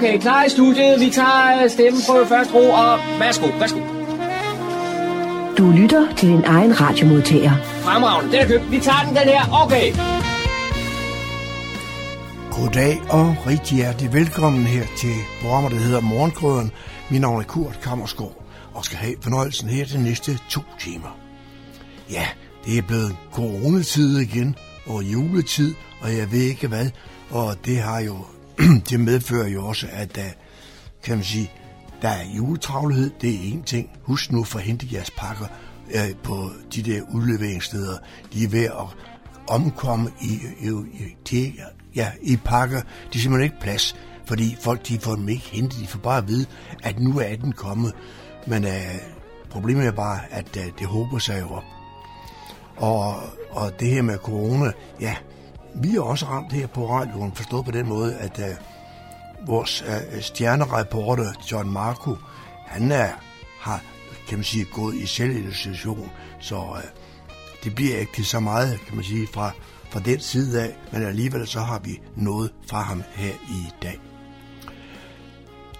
Okay, klar i studiet. Vi tager øh, stemmen på første ro, og værsgo, værsgo. Du lytter til din egen radiomodtager. Fremragende, den er købt. Vi tager den, den her. Okay. Goddag og rigtig hjertelig velkommen her til programmet, der hedder Morgenkrøden. Mit navn er Kurt Kammersgaard og skal have fornøjelsen her de næste to timer. Ja, det er blevet coronatid igen, og juletid, og jeg ved ikke hvad, og det har jo, det medfører jo også, at der, kan man sige, der er juletravlighed, det er en ting. Husk nu for at hente jeres pakker øh, på de der udleveringssteder. De er ved at omkomme i, i, i, de, ja, i pakker. De er simpelthen ikke plads, fordi folk de får dem ikke hentet. De får bare at vide, at nu er den kommet. Men øh, problemet er bare, at øh, det håber sig jo op. Og, og det her med corona, ja, vi er også ramt her på radioen, forstået på den måde, at uh, vores uh, stjernereporter John Marco, han er, har, kan man sige, gået i selvisolation, så uh, det bliver ikke til så meget, kan man sige, fra, fra den side af, men alligevel så har vi noget fra ham her i dag.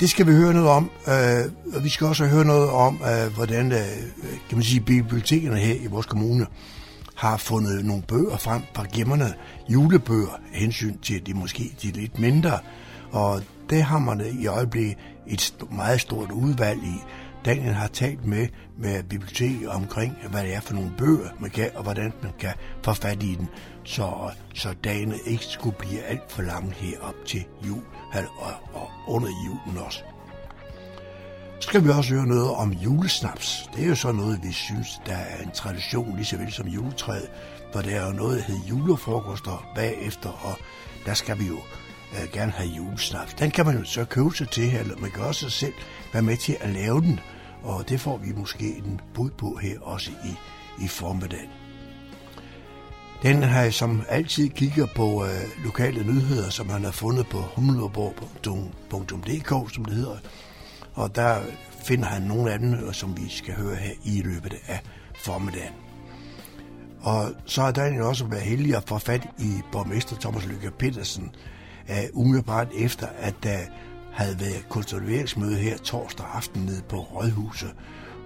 Det skal vi høre noget om, øh, og vi skal også høre noget om, øh, hvordan øh, kan man sige, bibliotekerne her i vores kommune har fundet nogle bøger frem fra gemmerne, julebøger, hensyn til de måske de lidt mindre, og det har man i øjeblikket et meget stort udvalg i. Daniel har talt med, med biblioteket omkring, hvad det er for nogle bøger, man kan, og hvordan man kan få fat i den, så, så dagene ikke skulle blive alt for lange herop til jul og, og under julen også. Skal vi også høre noget om julesnaps. Det er jo så noget, vi synes, der er en tradition, lige så vel som juletræet, for der er jo noget, der hedder julefrokoster bagefter, og der skal vi jo øh, gerne have julesnaps. Den kan man jo så købe sig til, eller man kan også selv være med til at lave den, og det får vi måske en bud på her også i, i formiddag. Den har jeg som altid kigger på øh, lokale nyheder, som han har fundet på humleborg.dk, som det hedder, og der finder han nogle af dem, øh, som vi skal høre her i løbet af formiddagen. Og så har Daniel også været heldig at få fat i borgmester Thomas Lykke Petersen, uh, umiddelbart efter, at der havde været konsolideringsmøde her torsdag aften nede på Rådhuset,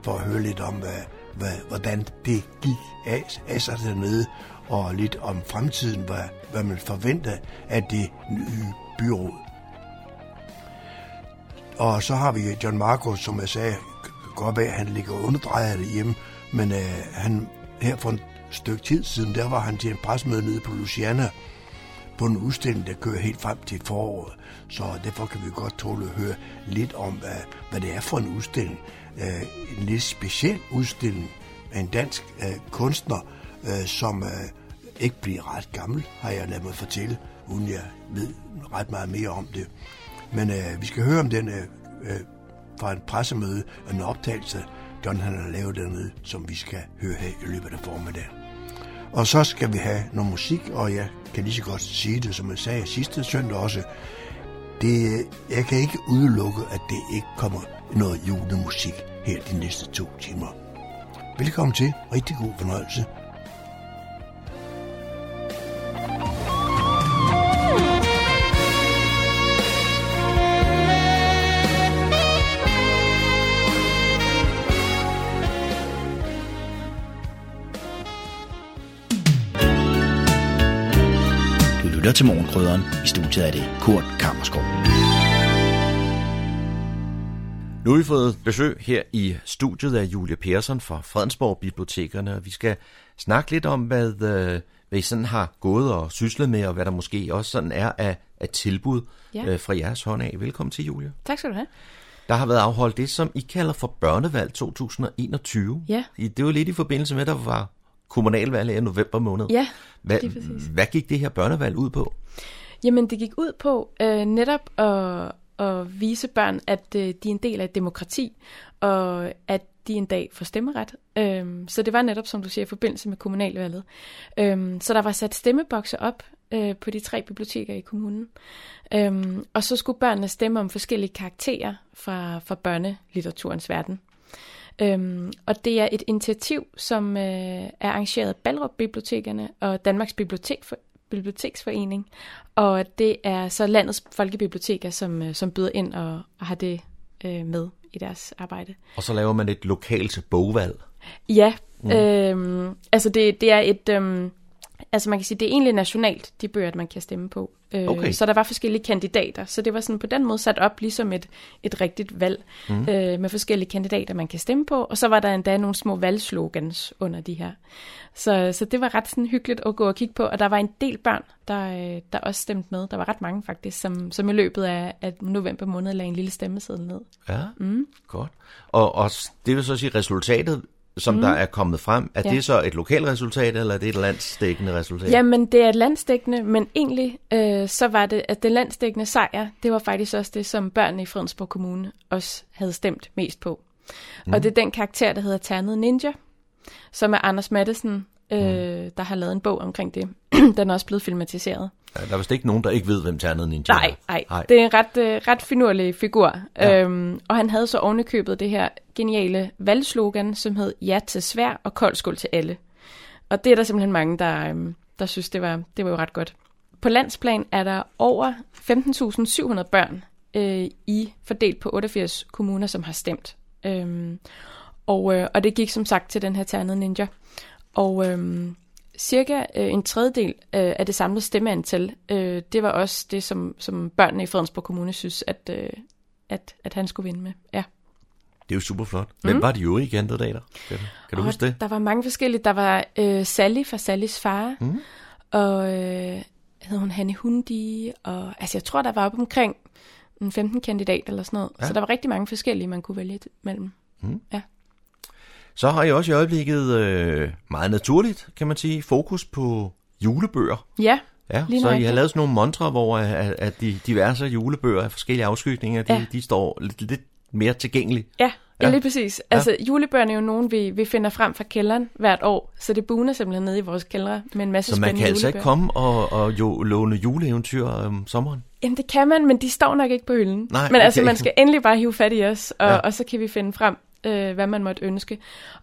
for at høre lidt om, hvad, hvad, hvordan det gik af, af sig dernede, og lidt om fremtiden, hvad, hvad man forventer af det nye byråd. Og så har vi John Marco, som jeg sagde, godt af, at han ligger underdrejet hjemme, men øh, han, her for en stykke tid siden, der var han til en presmøde nede på Luciana, på en udstilling, der kører helt frem til foråret. Så derfor kan vi godt tåle at høre lidt om, hvad, hvad det er for en udstilling. Øh, en lidt speciel udstilling af en dansk øh, kunstner, øh, som øh, ikke bliver ret gammel, har jeg ladet mig fortælle, uden jeg ved ret meget mere om det. Men øh, vi skal høre om den øh, øh, fra en pressemøde en optagelse, John han har lavet dernede, som vi skal høre her i løbet af formiddagen. Og så skal vi have noget musik, og jeg kan lige så godt sige det, som jeg sagde sidste søndag også. Det, øh, jeg kan ikke udelukke, at det ikke kommer noget julemusik her de næste to timer. Velkommen til. Rigtig god fornøjelse. Til Morgenkrydderen. I studiet er det Kurt Kammerskov. Nu har vi fået besøg her i studiet af Julie Persson fra Fredensborg Bibliotekerne, og vi skal snakke lidt om, hvad, øh, hvad I sådan har gået og syslet med, og hvad der måske også sådan er af, af tilbud ja. øh, fra jeres hånd af. Velkommen til, Julie. Tak skal du have. Der har været afholdt det, som I kalder for børnevalg 2021. Ja. Det var lidt i forbindelse med, at der var kommunalvalg i november måned. Ja, hvad, det præcis. Hvad gik det her børnevalg ud på? Jamen, det gik ud på øh, netop at, at vise børn, at øh, de er en del af et demokrati, og at de en dag får stemmeret. Øhm, så det var netop, som du siger, i forbindelse med kommunalvalget. Øhm, så der var sat stemmebokse op øh, på de tre biblioteker i kommunen. Øhm, og så skulle børnene stemme om forskellige karakterer fra, fra børnelitteraturens verden. Øhm, og det er et initiativ, som øh, er arrangeret af Ballerup Bibliotekerne og Danmarks Bibliotek, Biblioteksforening, og det er så landets folkebiblioteker, som, øh, som byder ind og, og har det øh, med i deres arbejde. Og så laver man et lokalt bogvalg. Ja, mm. øh, altså det, det er et... Øh, Altså man kan sige, det er egentlig nationalt, de bøger, man kan stemme på. Øh, Okay. Så der var forskellige kandidater, så det var sådan på den måde sat op ligesom et, et rigtigt valg mm. øh, med forskellige kandidater, man kan stemme på. Og så var der endda nogle små valgslogans under de her. Så, så det var ret sådan hyggeligt at gå og kigge på, og der var en del børn, der, øh, der også stemte med. Der var ret mange faktisk, som, som i løbet af, af november måned lagde en lille stemmeseddel ned. Ja, mm. godt. Og, og det vil så sige, resultatet, som mm. der er kommet frem, er Ja. det så et lokalt resultat, eller er det et landsdækkende resultat? Jamen, det er et landsdækkende, men egentlig øh, så var det, at den landsdækkende sejr, det var faktisk også det, som børnene i Fredensborg Kommune også havde stemt mest på. Mm. Og det er den karakter, der hedder Ternet Ninja, som er Anders Mattesen, øh, mm. der har lavet en bog omkring det. den er også blevet filmatiseret. Der er vist ikke nogen, der ikke ved, hvem Ternet Ninja Nej, er. nej, Nej. det er en ret, øh, ret finurlig figur. Ja. Øhm, og han havde så ovenikøbet det her geniale valgslogan, som hed Ja til svær og kold skål til alle. Og det er der simpelthen mange, der, øhm, der synes, det var, det var jo ret godt. På landsplan er der over 15.700 børn øh, i fordelt på 88 kommuner, som har stemt. Øhm, og, øh, og det gik som sagt til den her ternede ninja. Og øhm, cirka øh, en tredjedel øh, af det samlede stemmeantal, øh, det var også det, som, som børnene i Fredensborg Kommune synes, at, øh, at, at han skulle vinde med. Ja. Det er jo super flot. Hvem mm. var de øvrige kandidater? Kan du, kan du Og huske det? Der var mange forskellige. Der var øh, Sally fra Sallys far, mm. og øh, hed hun Hanne Hundi, og altså jeg tror, der var op omkring en 15 kandidat eller sådan noget. Ja. Ja. Så der var rigtig mange forskellige, man kunne vælge mellem. Så har I også i øjeblikket øh, meget naturligt, kan man sige, fokus på julebøger. Ja, Ja, Lige så I har lavet sådan nogle montre, hvor at, at de diverse julebøger af forskellige afskygninger, de, Ja. de står lidt, lidt mere tilgængelige. Ja, Ja. ja. lige præcis. Altså, julebøgerne er jo nogen, vi, vi finder frem fra kælderen hvert år, så det buner simpelthen nede i vores kældre med en masse Så man kan altså ikke komme og, og jo, låne juleeventyr om sommeren. Jamen, det kan man, men de står nok ikke på hylden. Nej, men altså, okay. man skal endelig bare hive fat i os, og, Ja. ja. og så kan vi finde frem, øh, hvad man måtte ønske.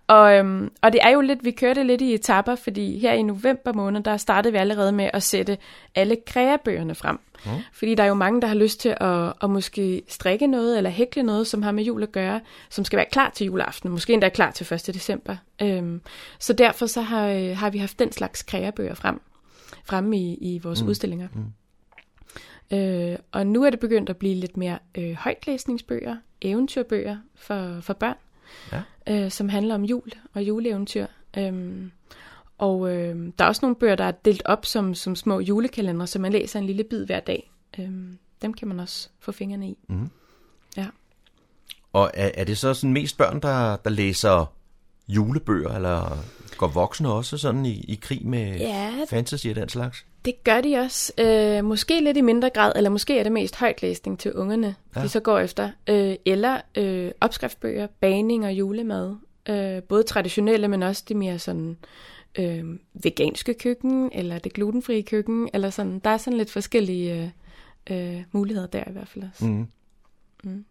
Og, øhm, og det er jo lidt, vi kører det lidt i etapper, fordi her i november måned, der startede vi allerede med at sætte alle kreabøgerne frem. Mm. Fordi der er jo mange, der har lyst til at, at måske strikke noget, eller hækle noget, som har med jul at gøre, som skal være klar til juleaften, måske endda klar til 1. december. Øhm, så derfor så har, øh, har vi haft den slags kreabøger frem, fremme i, i vores mm. udstillinger. Mm. Øh, og nu er det begyndt at blive lidt mere øh, højtlæsningsbøger, eventyrbøger for, for børn, Ja. øh, som handler om jul og juleeventyr. Øhm, og øh, der er også nogle bøger, der er delt op som, som små julekalendere, så man læser en lille bid hver dag. Øhm, dem kan man også få fingrene i. Mhm. Ja. Og er, er det så sådan mest børn, der, der læser julebøger, eller går voksne også sådan i, i krig med Ja. fantasy og den slags? Det gør de også. Øh, måske lidt i mindre grad, eller måske er det mest højtlæsning til ungerne, Ja. de så går efter. Øh, eller øh, opskriftsbøger, bagning og julemad. Øh, både traditionelle, men også det mere sådan øh, veganske køkken, eller det glutenfrie køkken, eller sådan. Der er sådan lidt forskellige øh, øh, muligheder der i hvert fald også. Mm.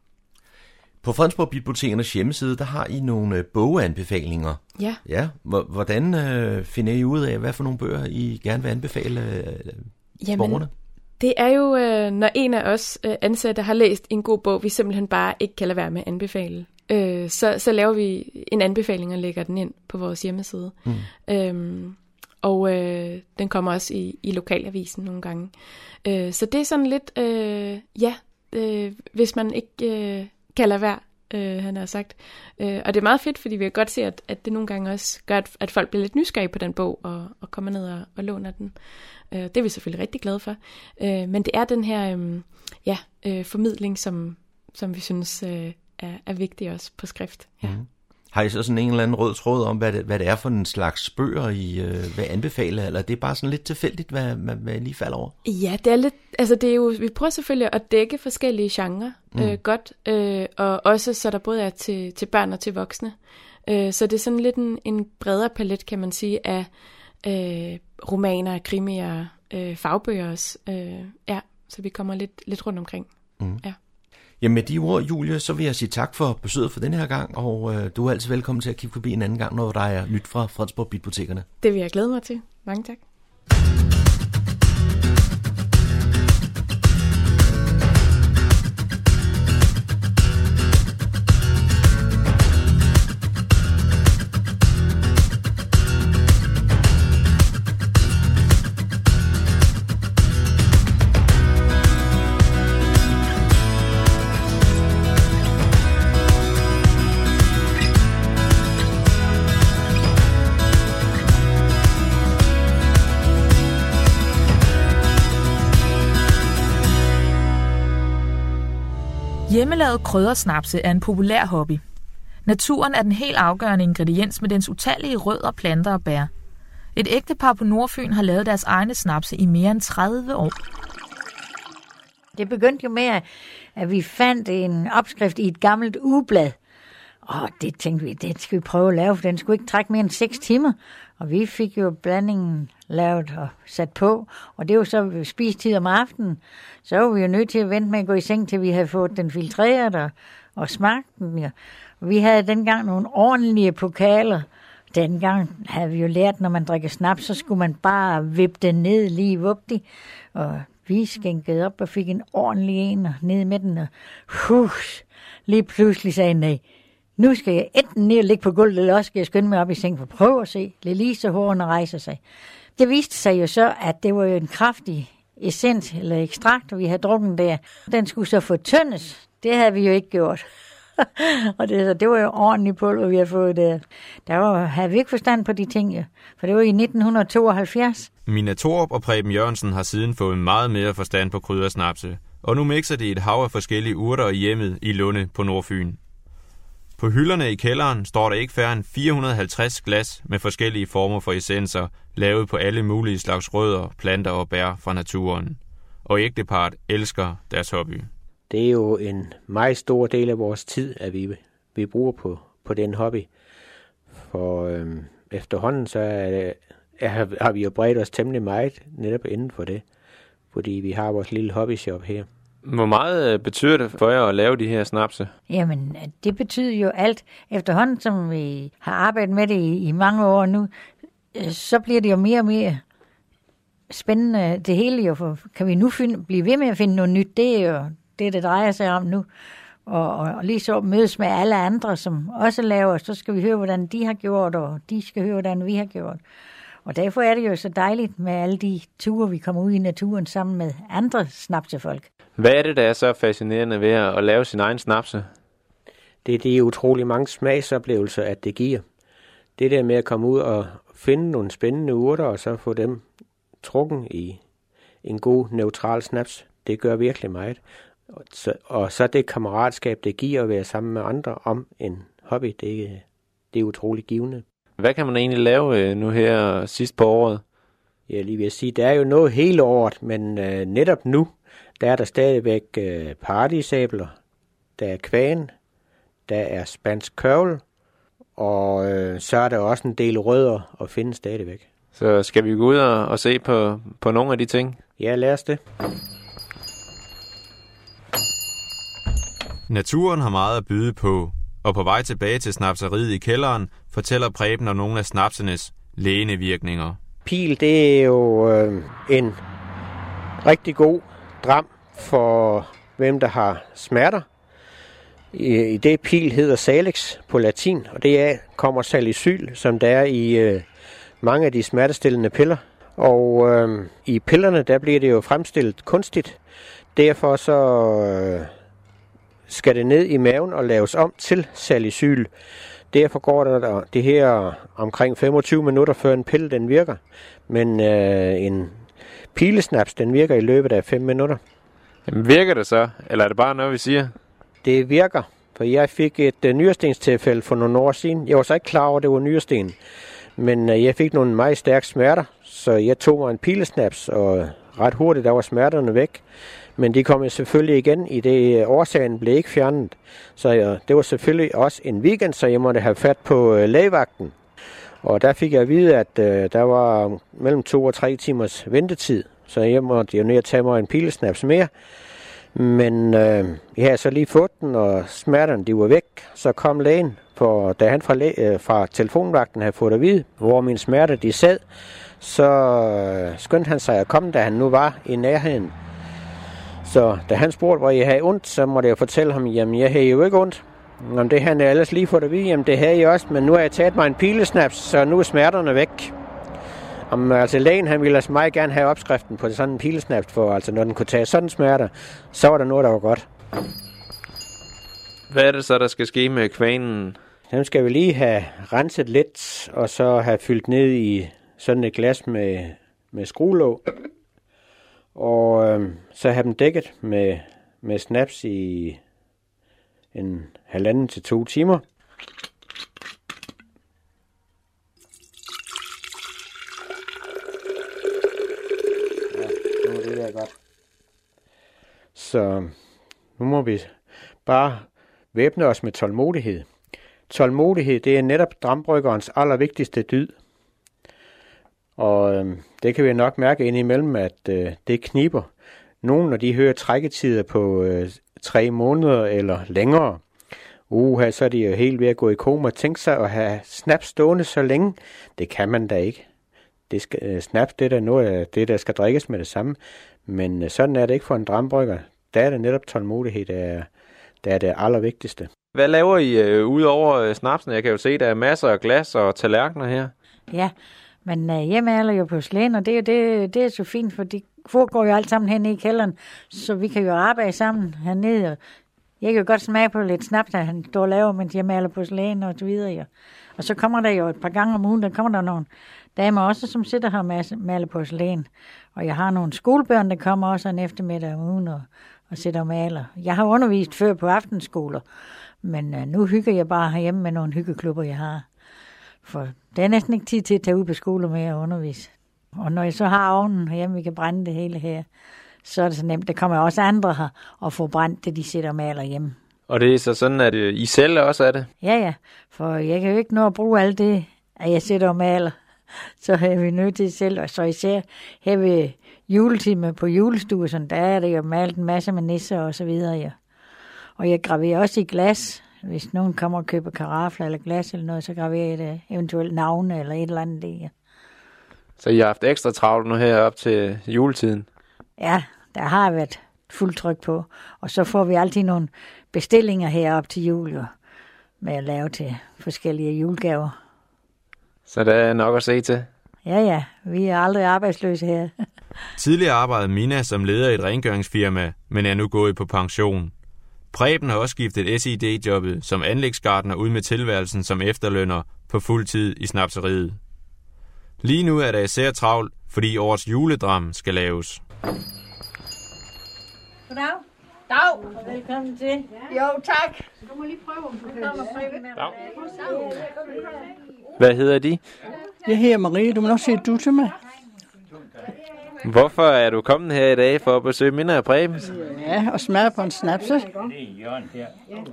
På Fredensborg Bibliotekernes hjemmeside, der har I nogle øh, boganbefalinger. Ja. Ja, hvor- hvordan øh, finder I ud af, hvad for nogle bøger I gerne vil anbefale øh, Jamen, borgerne? Det er jo, øh, når en af os øh, ansatte har læst en god bog, vi simpelthen bare ikke kan lade være med at anbefale. Øh, så, så laver vi en anbefaling og lægger den ind på vores hjemmeside. Mm. Øhm, og øh, den kommer også i, i lokalavisen nogle gange. Øh, så det er sådan lidt, øh, ja, øh, hvis man ikke øh, kan lade være, øh, han har sagt. Øh, og det er meget fedt, fordi vi kan godt se, at, at det nogle gange også gør, at, at folk bliver lidt nysgerrige på den bog, og, og kommer ned og, og låner den. Øh, det er vi selvfølgelig rigtig glade for. Øh, men det er den her øh, ja, øh, formidling, som, som vi synes øh, er, er vigtig også på skrift. Ja. Mm. Har I så sådan en eller anden rød tråd om, hvad det, hvad det er for en slags bøger, I øh, vil anbefale, eller det er bare sådan lidt tilfældigt, hvad, hvad, hvad I lige falder over? Ja, det er lidt, altså det er jo, vi prøver selvfølgelig at dække forskellige genrer mm. øh, godt, øh, og også så der både er til, til børn og til voksne. Øh, så det er sådan lidt en, en bredere palet, kan man sige, af øh, romaner, krimier, øh, fagbøger også. Øh, ja, så vi kommer lidt, lidt rundt omkring. Mm. Ja. Jamen med de ord, Julie, så vil jeg sige tak for besøget for denne her gang, og øh, du er altid velkommen til at kigge forbi en anden gang, når der er nyt fra Fredsborg Bibliotekerne. Det vil jeg glæde mig til. Mange tak. Hjemmelavet kryddersnapse er en populær hobby. Naturen er den helt afgørende ingrediens med dens utallige rødder, planter og bær. Et ægtepar på Nordfyn har lavet deres egne snapse i mere end 30 år. Det begyndte jo med, at vi fandt en opskrift i et gammelt ugeblad. Og det tænkte vi, det skal vi prøve at lave, for den skulle ikke trække mere end 6 timer. Og vi fik jo blandingen lavet og sat på, og det var så spistid om aftenen. Så var vi jo nødt til at vente med at gå i seng, til vi havde fået den filtreret og, og smagt den. Ja. Vi havde dengang nogle ordentlige pokaler. Dengang havde vi jo lært, når man drikker snaps, så skulle man bare vippe den ned lige vugtigt. Og vi skænkede op og fik en ordentlig en og ned med den. Og hus, lige pludselig sagde nej. Nu skal jeg enten ned og ligge på gulvet, eller også skal jeg skynde mig op i seng for at prøve at se. Lelise hårene rejser sig. Det viste sig jo så, at det var jo en kraftig essens eller ekstrakt, vi havde drukket der. Den skulle så fortyndes. Det havde vi jo ikke gjort. og det, så det var jo ordentligt pulver, vi havde fået der. Der var, havde vi ikke forstand på de ting, jo. For det var i 1972. Mina Torup og Preben Jørgensen har siden fået meget mere forstand på kryddersnapse, og nu mixer de et hav af forskellige urter i hjemmet i Lunde på Nordfyn. På hylderne i kælderen står der ikke færre end 450 glas med forskellige former for essenser, lavet på alle mulige slags rødder, planter og bær fra naturen. Og ægteparret elsker deres hobby. Det er jo en meget stor del af vores tid, at vi, vi bruger på, på den hobby. For øhm, efterhånden så er, er, har vi jo bredt os temmelig meget netop inden for det, fordi vi har vores lille hobbyshop her. Hvor meget øh, betyder det for jer at lave de her snapse? Jamen, det betyder jo alt. Efterhånden, som vi har arbejdet med det i, i mange år nu, øh, så bliver det jo mere og mere spændende det hele jo, for kan vi nu finde, blive ved med at finde noget nyt, det er jo det, det drejer sig om nu. Og, og, og lige så mødes med alle andre, som også laver, så skal vi høre, hvordan de har gjort, og de skal høre, hvordan vi har gjort. Og derfor er det jo så dejligt med alle de ture, vi kommer ud i naturen sammen med andre snapsefolk. Hvad er det, der er så fascinerende ved at lave sin egen snapse? Det er de utrolig mange smagsoplevelser, at det giver. Det der med at komme ud og finde nogle spændende urter, og så få dem trukken i en god, neutral snaps, det gør virkelig meget. Og så, og så det kammeratskab, det giver at være sammen med andre om en hobby, det, det er utrolig givende. Hvad kan man egentlig lave øh, nu her sidst på året? Jeg lige vil sige, der er jo noget hele året, men øh, netop nu, der er der stadigvæk øh, partysabler, der er kvæn, der er spansk kørvel, og øh, så er der også en del rødder at finde stadigvæk. Så skal vi gå ud og, og se på, på nogle af de ting? Ja, lad os det. Naturen har meget at byde på, og på vej tilbage til snapseriet i kælderen, fortæller Preben om nogle af snapsenes lægenevirkninger. Pil, det er jo øh, en rigtig god dram for hvem der har smerter. I, i det pil hedder salix på latin, og det er, kommer salicyl, som der er i øh, mange af de smertestillende piller. Og øh, i pillerne, der bliver det jo fremstillet kunstigt. Derfor så øh, skal det ned i maven og laves om til salicyl. Derfor går der det her omkring 25 minutter, før en pille den virker. Men øh, en pilesnaps, den virker i løbet af 5 minutter. Jamen, virker det så, eller er det bare noget, vi siger? Det virker, for jeg fik et uh, nyrestensstilfælde for nogle år siden. Jeg var så ikke klar over, at det var nyresten. Men uh, jeg fik nogle meget stærke smerter, så jeg tog mig en pilesnaps, og ret hurtigt der var smerterne væk. Men de kom selvfølgelig igen i det, øh, årsagen blev ikke fjernet. Så det var selvfølgelig også en weekend, så jeg måtte have fat på øh, lægevagten. Og der fik jeg at vide, at øh, der var mellem to og tre timers ventetid. Så jeg måtte jo ned og tage mig en pilesnaps mere. Men øh, jeg havde så lige fået den, og smerterne de var væk. Så kom lægen, for da han fra, læ- øh, fra telefonvagten havde fået at vide, hvor mine smerter de sad, så øh, skyndte han sig at komme, da han nu var i nærheden. Så da han spurgte, hvor jeg havde ondt, så måtte jeg fortælle ham, jamen jeg havde jo ikke ondt. Om det han ellers lige fået at vide, jamen det havde jeg også, men nu har jeg taget mig en pilesnaps, så nu er smerterne væk. Om, altså lægen han ville altså meget gerne have opskriften på sådan en pilesnaps, for altså når den kunne tage sådan smerter, så var der noget, der var godt. Hvad er det så, der skal ske med kvanen? Den skal vi lige have renset lidt, og så have fyldt ned i sådan et glas med, med skruelåg. Og øh, så have dem dækket med, med snaps i en halvanden til to timer. Ja, nu er det der godt. Så nu må vi bare væbne os med tålmodighed. Tålmodighed, det er netop drambryggerens allervigtigste dyd. Og øh, det kan vi nok mærke indimellem, at øh, det kniber. Nogle, når de hører trækketider på øh, tre måneder eller længere, uha, så er de jo helt ved at gå i koma. Tænk sig at have snaps stående så længe. Det kan man da ikke. Det skal, øh, snaps, det er da noget af det, der skal drikkes med det samme. Men øh, sådan er det ikke for en drambrygger. Der er det netop tålmodighed, der er, der er det allervigtigste. Hvad laver I øh, ud over øh, snapsen? Jeg kan jo se, der er masser af glas og tallerkener her. Ja, men øh, jeg maler jo på slæn, og det, er det, det er så fint, for de foregår jo alt sammen hen i kælderen, så vi kan jo arbejde sammen hernede. Og jeg kan jo godt smage på lidt snaps, der han står og laver, mens jeg maler på slæn og så videre. Jo. Og så kommer der jo et par gange om ugen, der kommer der nogle damer også, som sidder her og maler på slæn. Og jeg har nogle skolebørn, der kommer også en eftermiddag om ugen og, og sidder og maler. Jeg har undervist før på aftenskoler, men øh, nu hygger jeg bare herhjemme med nogle hyggeklubber, jeg har. For det er næsten ikke tid til at tage ud på skole med og undervise. Og når jeg så har ovnen herhjemme, vi kan brænde det hele her, så er det så nemt. Der kommer også andre her og får brændt det, de sidder og maler hjemme. Og det er så sådan, at øh, I selv også er det. Ja, ja, for jeg kan jo ikke nå at bruge alt det, at jeg sidder og maler. Så er vi nødt til selv, og så især her ved juletime på julestue, sådan, der er det jo malet en masse med nisser og så videre. Ja. Og jeg graverer også i glas. Hvis nogen kommer og køber karafler eller glas eller noget, så graverer jeg det eventuelt navne eller et eller andet. Det, ja. Så I har haft ekstra travlt nu her op til juletiden. Ja, der har været fuld tryk på. Og så får vi altid nogle bestillinger herop til jul, jo, med at lave til forskellige julegaver. Så der er nok at se til. Ja, ja, vi er aldrig arbejdsløse her. Tidligere arbejdede Mina som leder i et rengøringsfirma, men er nu gået på pension. Preben har også skiftet SID-jobbet som anlægsgartner ud med tilværelsen som efterlønner på fuld tid i snapseriet. Lige nu er der især travlt, fordi årets juledram skal laves. Goddag. Dag. Og velkommen til. Jo, tak. Du må lige prøve, om du kan Hvad hedder de? Jeg hedder Marie, du må nok sige du til mig. Hvorfor er du kommet her i dag for at besøge Minna og Preben? Ja, og smage på en snaps.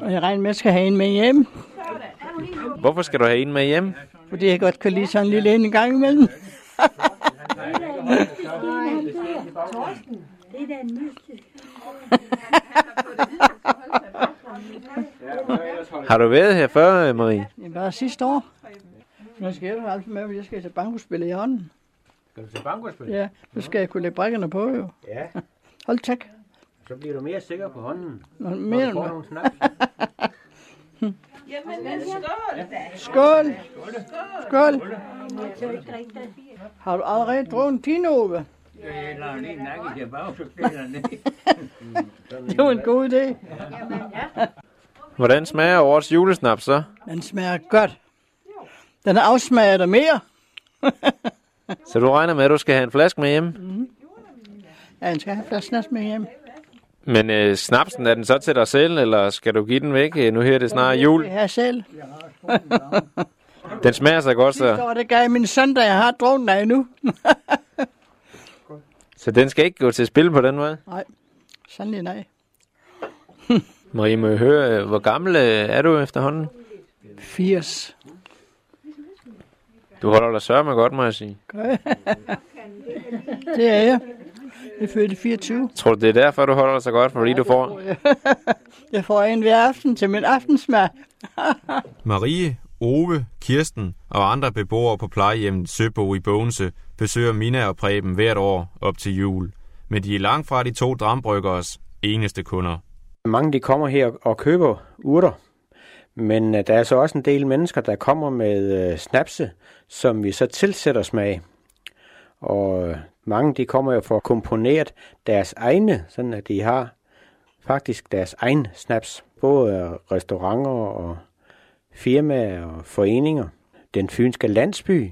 Og jeg regner med, at jeg skal have en med hjem, Hvorfor skal du have en med hjem? fordi jeg godt kan lide sådan en lille en gang imellem. Har du været her før, Marie? Det var sidste år. Nu skal jeg jo altså med, at jeg skal til bankospil i hånden. Skal du til bankospil? Ja, nu skal jeg kunne lægge brækkerne på, jo. Ja, Hold tak. så bliver du mere sikker på hånden. Nå, Når mere du får end nogle snaps. Skål! Skål! Har du allerede drukket din, Ove? Det var en god idé. Hvordan smager årets julesnap så? Den smager godt. Den afsmager dig mere. Så du regner med, at du skal have en flaske med hjem? Ja, den skal have flaske med hjem. Men øh, snapsen, er den så til dig selv, eller skal du give den væk? Øh, Nu her er det snart jul. Det her selv. Den smager så godt, Sidste så, år, det gav jeg min søn, da jeg har drukket den endnu. så den skal ikke gå til spil på den måde. Nej, sandelig nej. Marie, må jeg høre, øh, hvor gammel øh, er du efterhånden? 80. Du holder dig sørme godt, må jeg sige. Det er jeg. Jeg er født i 24. Tror du, det er derfor, du holder dig så godt? Fordi du får... Jeg får en hver aften til min aftensmad. Marie, Ove, Kirsten og andre beboere på plejehjemmet Søbo i Bogense besøger Mina og Preben hvert år op til jul. Men de er langt fra de to drambryggers eneste kunder. Mange de kommer her og køber urter, men øh, der er så også en del mennesker, der kommer med øh, snapse, som vi så tilsætter smag. Og øh, mange de kommer jo for at komponere deres egne, sådan at de har faktisk deres egen snaps. Både restauranter og firmaer og foreninger. Den fynske landsby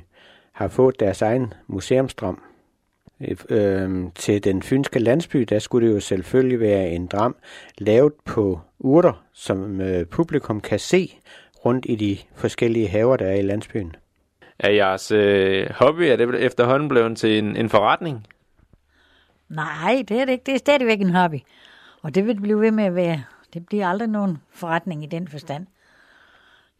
har fået deres egen museumsdram. Øh, til den fynske landsby, der skulle det jo selvfølgelig være en dram lavet på urter, som øh, publikum kan se rundt i de forskellige haver, der er i landsbyen. Er jeres øh, hobby, er det efterhånden blevet til en, en forretning? Nej, det er det ikke. Det er stadigvæk en hobby. Og det vil blive ved med at være. Det bliver aldrig nogen forretning i den forstand.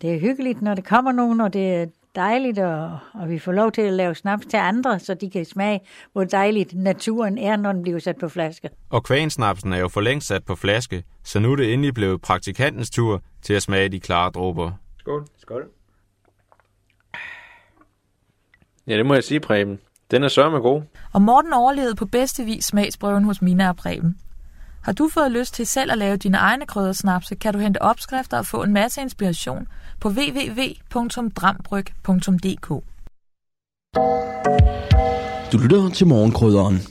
Det er hyggeligt, når det kommer nogen, og det er dejligt, og, og vi får lov til at lave snaps til andre, så de kan smage, hvor dejligt naturen er, når den bliver sat på flaske. Og kvænsnapsen er jo for længst sat på flaske, så nu er det endelig blevet praktikantens tur til at smage de klare dråber. Skål. Skål. Ja, det må jeg sige, Preben. Den er sørme god. Og Morten overlevede på bedste vis smagsprøven hos Mina og Preben. Har du fået lyst til selv at lave dine egne kryddersnapse, kan du hente opskrifter og få en masse inspiration på www.drambryg.dk. Du lytter til morgenkrydderen.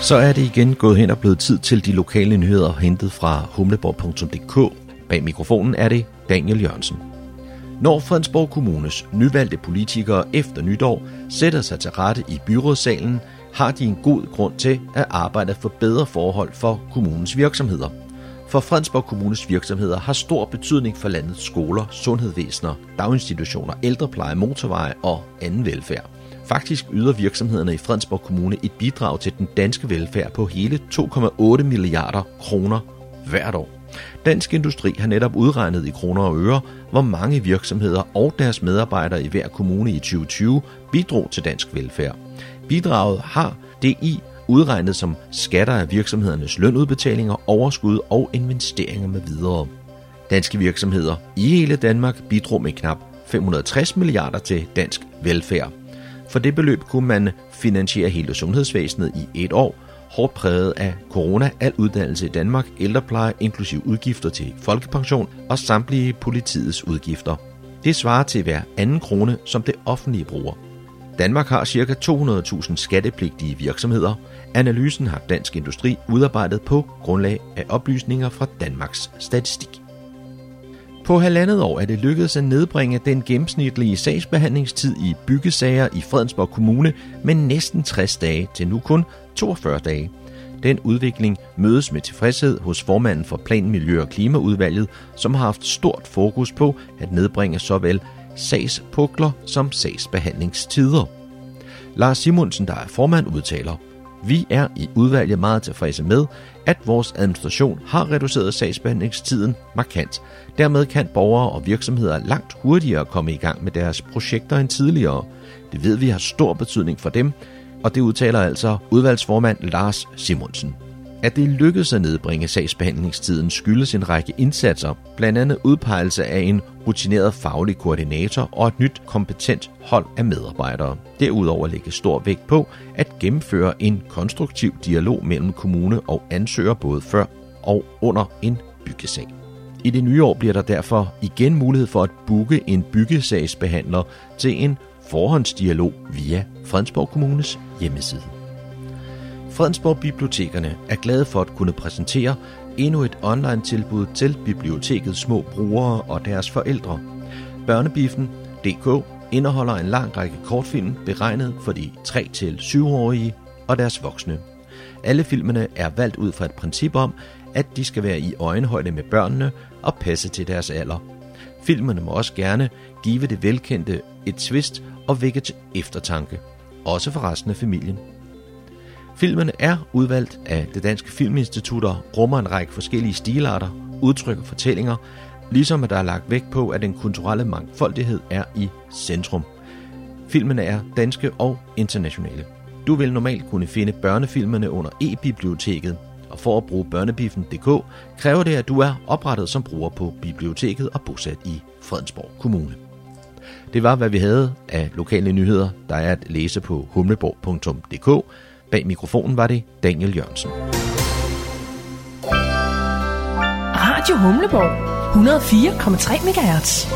Så er det igen gået hen og blevet tid til de lokale nyheder hentet fra humleborg.dk. Bag mikrofonen er det Daniel Jørgensen. Når Fredensborg Kommunes nyvalgte politikere efter nytår sætter sig til rette i byrådssalen, har de en god grund til at arbejde for bedre forhold for kommunens virksomheder. For Fredensborg Kommunes virksomheder har stor betydning for landets skoler, sundhedsvæsener, daginstitutioner, ældrepleje, motorveje og anden velfærd. Faktisk yder virksomhederne i Fredensborg Kommune et bidrag til den danske velfærd på hele 2,8 milliarder kroner hvert år. Dansk Industri har netop udregnet i kroner og øre, hvor mange virksomheder og deres medarbejdere i hver kommune i 2020 bidrog til dansk velfærd. Bidraget har DI udregnet som skatter af virksomhedernes lønudbetalinger, overskud og investeringer med videre. Danske virksomheder i hele Danmark bidrog med knap 560 milliarder til dansk velfærd. For det beløb kunne man finansiere hele sundhedsvæsenet i et år, hårdt præget af corona, al uddannelse i Danmark, ældrepleje, inklusiv udgifter til folkepension og samtlige politiets udgifter. Det svarer til hver anden krone, som det offentlige bruger. Danmark har ca. 200.000 skattepligtige virksomheder. Analysen har Dansk Industri udarbejdet på grundlag af oplysninger fra Danmarks Statistik. På halvandet år er det lykkedes at nedbringe den gennemsnitlige sagsbehandlingstid i byggesager i Fredensborg Kommune med næsten 60 dage til nu kun 42 dage. Den udvikling mødes med tilfredshed hos formanden for Plan, Miljø og Klimaudvalget, som har haft stort fokus på at nedbringe såvel sagspukler som sagsbehandlingstider. Lars Simonsen, der er formand, udtaler, vi er i udvalget meget tilfredse med, at vores administration har reduceret sagsbehandlingstiden markant. Dermed kan borgere og virksomheder langt hurtigere komme i gang med deres projekter end tidligere. Det ved vi har stor betydning for dem, og det udtaler altså udvalgsformand Lars Simonsen. At det lykkedes at nedbringe sagsbehandlingstiden skyldes en række indsatser, blandt andet udpegelse af en rutineret faglig koordinator og et nyt kompetent hold af medarbejdere. Derudover lægges stor vægt på at gennemføre en konstruktiv dialog mellem kommune og ansøger både før og under en byggesag. I det nye år bliver der derfor igen mulighed for at booke en byggesagsbehandler til en forhåndsdialog via Fredensborg Kommunes hjemmeside. Fredensborg Bibliotekerne er glade for at kunne præsentere endnu et online-tilbud til bibliotekets små brugere og deres forældre. Børnebiffen.dk indeholder en lang række kortfilm beregnet for de 3-7-årige og deres voksne. Alle filmene er valgt ud fra et princip om, at de skal være i øjenhøjde med børnene og passe til deres alder. Filmene må også gerne give det velkendte et twist og vække til eftertanke, også for resten af familien. Filmene er udvalgt af det Danske Filminstitut og rummer en række forskellige stilarter, udtryk og fortællinger, ligesom at der er lagt vægt på, at den kulturelle mangfoldighed er i centrum. Filmene er danske og internationale. Du vil normalt kunne finde børnefilmene under e-biblioteket, og for at bruge børnebiffen.dk kræver det, at du er oprettet som bruger på biblioteket og bosat i Fredensborg Kommune. Det var, hvad vi havde af lokale nyheder, der er at læse på humleborg.dk. Bag mikrofonen var det Daniel Jørgensen. Radio Humleborg. 104,3 MHz.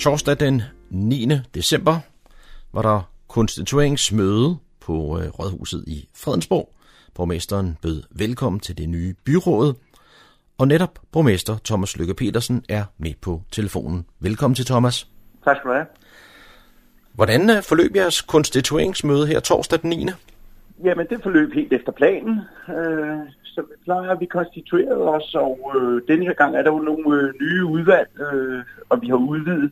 Torsdag den 9. december var der konstitueringsmøde på øh, Rådhuset i Fredensborg. Borgmesteren bød velkommen til det nye byråd, og netop borgmester Thomas Lykke Petersen er med på telefonen. Velkommen til Thomas. Tak skal du have. Hvordan forløb jeres konstitueringsmøde her torsdag den 9. Jamen, det forløb helt efter planen. Øh, som vi plejer, vi konstituerede os, og øh, denne her gang er der jo nogle øh, nye udvalg, øh, og vi har udvidet.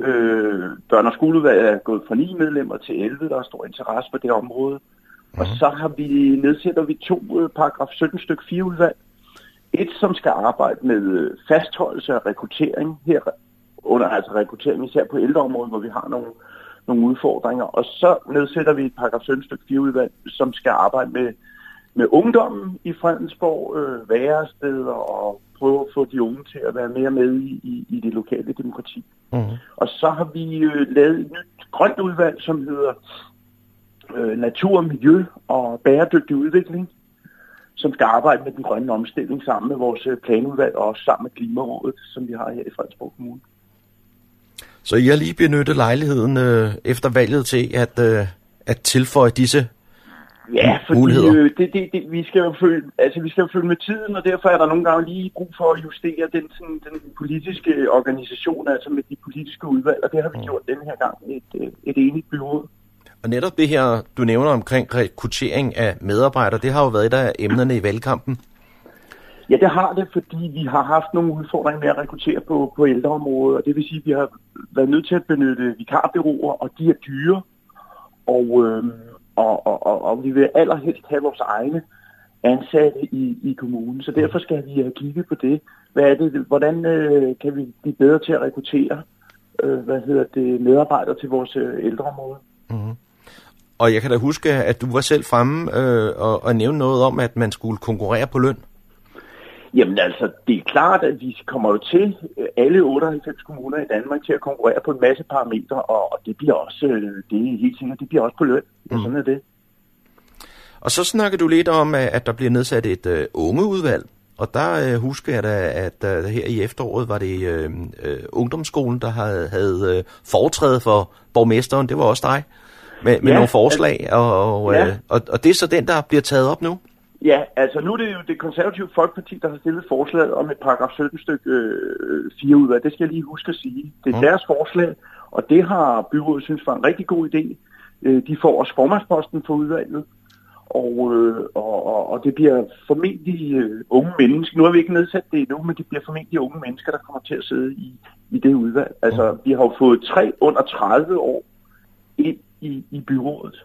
Øh, børn- og skoleudvalget er gået fra 9 medlemmer til 11, der er stor interesse for det område. Mm. Og så har vi nedsætter vi to øh, paragraf 17 stykke 4 udvalg. Et, som skal arbejde med øh, fastholdelse og rekruttering her under altså rekruttering, især på ældreområdet, hvor vi har nogle, nogle udfordringer. Og så nedsætter vi et paragraf 17 stykke 4 udvalg, som skal arbejde med med ungdommen i Fredensborg, øh, væresteder og prøve at få de unge til at være mere med i, i, i det lokale demokrati. Mm-hmm. Og så har vi øh, lavet et nyt grønt udvalg, som hedder øh, Natur, Miljø og Bæredygtig Udvikling, som skal arbejde med den grønne omstilling sammen med vores øh, planudvalg og også sammen med Klimarådet, som vi har her i Fredensborg Kommune. Så I har lige benyttet lejligheden øh, efter valget til at, øh, at tilføje disse Ja, fordi muligheder. øh, det, det, det, vi skal jo følge, altså vi skal jo følge med tiden, og derfor er der nogle gange lige brug for at justere den, sådan, den politiske organisation, altså med de politiske udvalg, og det har vi gjort denne her gang et, øh, et enigt byråd. Og netop det her, du nævner omkring rekruttering af medarbejdere, det har jo været et af emnerne i valgkampen. Ja, det har det, fordi vi har haft nogle udfordringer med at rekruttere på, på ældreområdet, og det vil sige, at vi har været nødt til at benytte vikarbyråer, og de er dyre, og, øh, og, og, og, og vi vil allerhelst have vores egne ansatte i, i kommunen, så derfor skal vi øh, have kigget på det. Hvad er det, hvordan øh, kan vi blive bedre til at rekruttere øh, hvad hedder det, medarbejdere til vores øh, ældreområde? Mm-hmm. Og jeg kan da huske, at du var selv fremme øh, og, og nævne noget om, at man skulle konkurrere på løn. Jamen altså, det er klart, at vi kommer jo til øh, alle 98 kommuner i Danmark til at konkurrere på en masse parametre, og, det bliver også, øh, det er helt sikkert, det bliver også på løn. Ja, sådan er det. Og så snakker du lidt om, at der bliver nedsat et øh, ungeudvalg. Og der øh, husker jeg da, at øh, her i efteråret var det øh, øh, ungdomsskolen, der havde, havde øh, foretrædet for borgmesteren. Det var også dig med, med Ja, nogle forslag. Og, og, ja. øh, og, og det er så den, der bliver taget op nu. Ja, altså nu er det jo det konservative folkeparti, der har stillet forslaget om et paragraf 17 stykke øh, 4 udvalg. Det skal jeg lige huske at sige. Det er Mm. deres forslag, og det har byrådet synes var en rigtig god idé. Øh, de får også formandsposten for udvalget, og, øh, og, og, og det bliver formentlig øh, unge mennesker. Nu har vi ikke nedsat det endnu, men det bliver formentlig unge mennesker, der kommer til at sidde i, i det udvalg. Altså, vi har jo fået tre under 30 år ind i, i byrådet.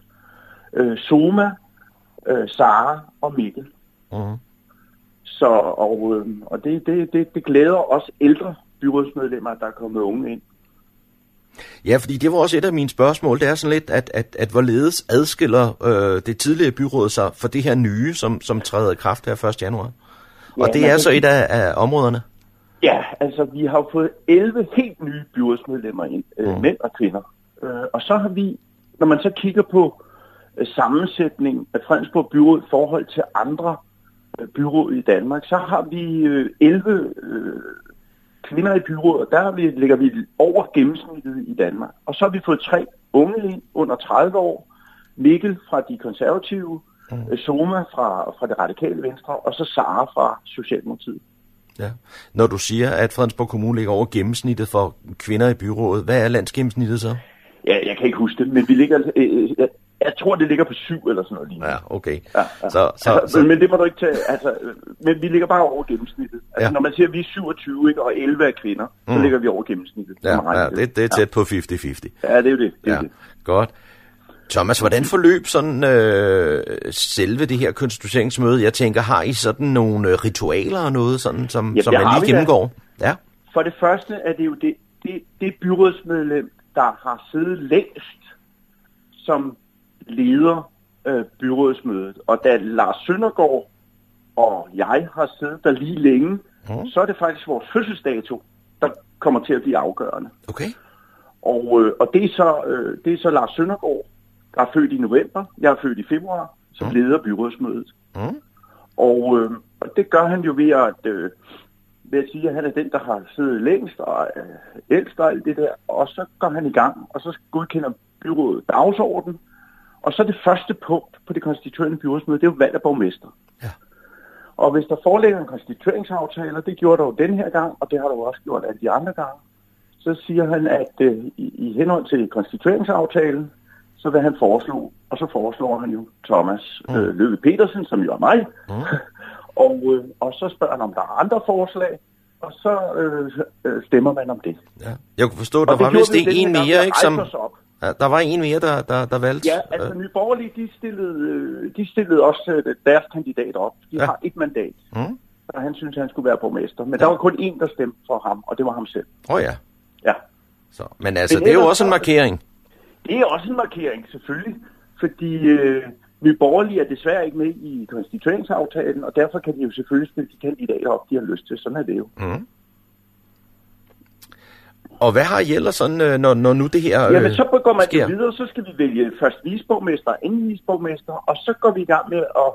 Øh, Soma, øh, Sara og Mikkel. Mm. Så, og, øh, og det, det, det, det glæder også ældre byrådsmedlemmer, der er kommet unge ind. Ja, fordi det var også et af mine spørgsmål. Det er sådan lidt, at, at, at hvorledes adskiller øh, det tidligere byråd sig for det her nye, som, som træder i kraft her 1. januar. Og Ja, det man er så et af, af områderne. Ja, altså vi har fået 11 helt nye byrådsmedlemmer ind, øh, Mm. mænd og kvinder. Øh, og så har vi, når man så kigger på sammensætning af Fredensborg Byråd i forhold til andre øh, byråd i Danmark, så har vi øh, 11 øh, kvinder i byrådet, og der ligger vi over gennemsnittet i Danmark. Og så har vi fået tre unge ind under 30 år, Mikkel fra de konservative, mm. Soma fra, fra det radikale venstre, og så Sara fra Socialdemokratiet. Ja. Når du siger, at Fredensborg Kommune ligger over gennemsnittet for kvinder i byrådet, hvad er landsgennemsnittet så? Ja, jeg kan ikke huske det, men vi ligger, øh, øh, jeg, tror, det ligger på syv eller sådan noget lignende. Ja, okay. Ja, ja. Så, så, altså, så, Men, det må du ikke tage, altså, men vi ligger bare over gennemsnittet. Altså, Ja. når man siger, at vi er 27, ikke, og 11 er kvinder, så Mm. ligger vi over gennemsnittet. ja, ja, det, det er tæt på 50-50. Ja, det er jo det. det, er Ja, det. godt. Thomas, hvordan forløb sådan øh, selve det her konstitueringsmøde? Jeg tænker, har I sådan nogle øh, ritualer og noget, sådan, som, Ja, som man lige vi da. gennemgår? Ja. For det første er det jo det, det, det byrådsmedlem, der har siddet længst som leder øh, byrådsmødet. Og da Lars Søndergaard og jeg har siddet der lige længe, mm. så er det faktisk vores fødselsdato, der kommer til at blive afgørende. Okay. Og, øh, og det, er så, øh, det er så Lars Søndergaard, der er født i november. Jeg er født i februar, som mm. leder byrådsmødet. Mm. Og, øh, og det gør han jo ved at, øh, ved at sige, at han er den, der har siddet længst og øh, ældst og alt det der. Og så går han i gang, og så godkender byrådet dagsorden. Og så det første punkt på det konstituerende byrådsmøde, det er jo valg af borgmester. Ja. Og hvis der foreligger en konstitueringsaftale, og det gjorde der jo den her gang, og det har der jo også gjort alle de andre gange, så siger han, at øh, i, i henhold til konstitueringsaftalen, så vil han foreslå, og så foreslår han jo Thomas Mm. øh, Løve Petersen, som jo er mig, Mm. og, øh, og så spørger han, om der er andre forslag, og så øh, øh, stemmer man om det. Ja. Jeg kunne forstå, Og der var vist vi en, mere, ikke? Som, op. der var en mere, der, der, der valgte. Ja, altså Nye Borgerlige, de stillede, øh, de stillede også øh, deres kandidat op. De ja. har et mandat, Mm. og han synes, han skulle være borgmester. Men ja. der var kun én, der stemte for ham, og det var ham selv. Åh oh, ja. Ja. Så, men altså, Men det er jo også en markering. Det er også en markering, selvfølgelig. Fordi øh, Nye Borgerlige er desværre ikke med i konstitueringsaftalen, og derfor kan de jo selvfølgelig stille de kandidater op, de har lyst til. Sådan er det jo. Mm. Og hvad har I ellers sådan, øh, når, når nu det her øh, Jamen, så går man sker? videre, så skal vi vælge først visborgmester anden visborgmester, og så går vi i gang med at,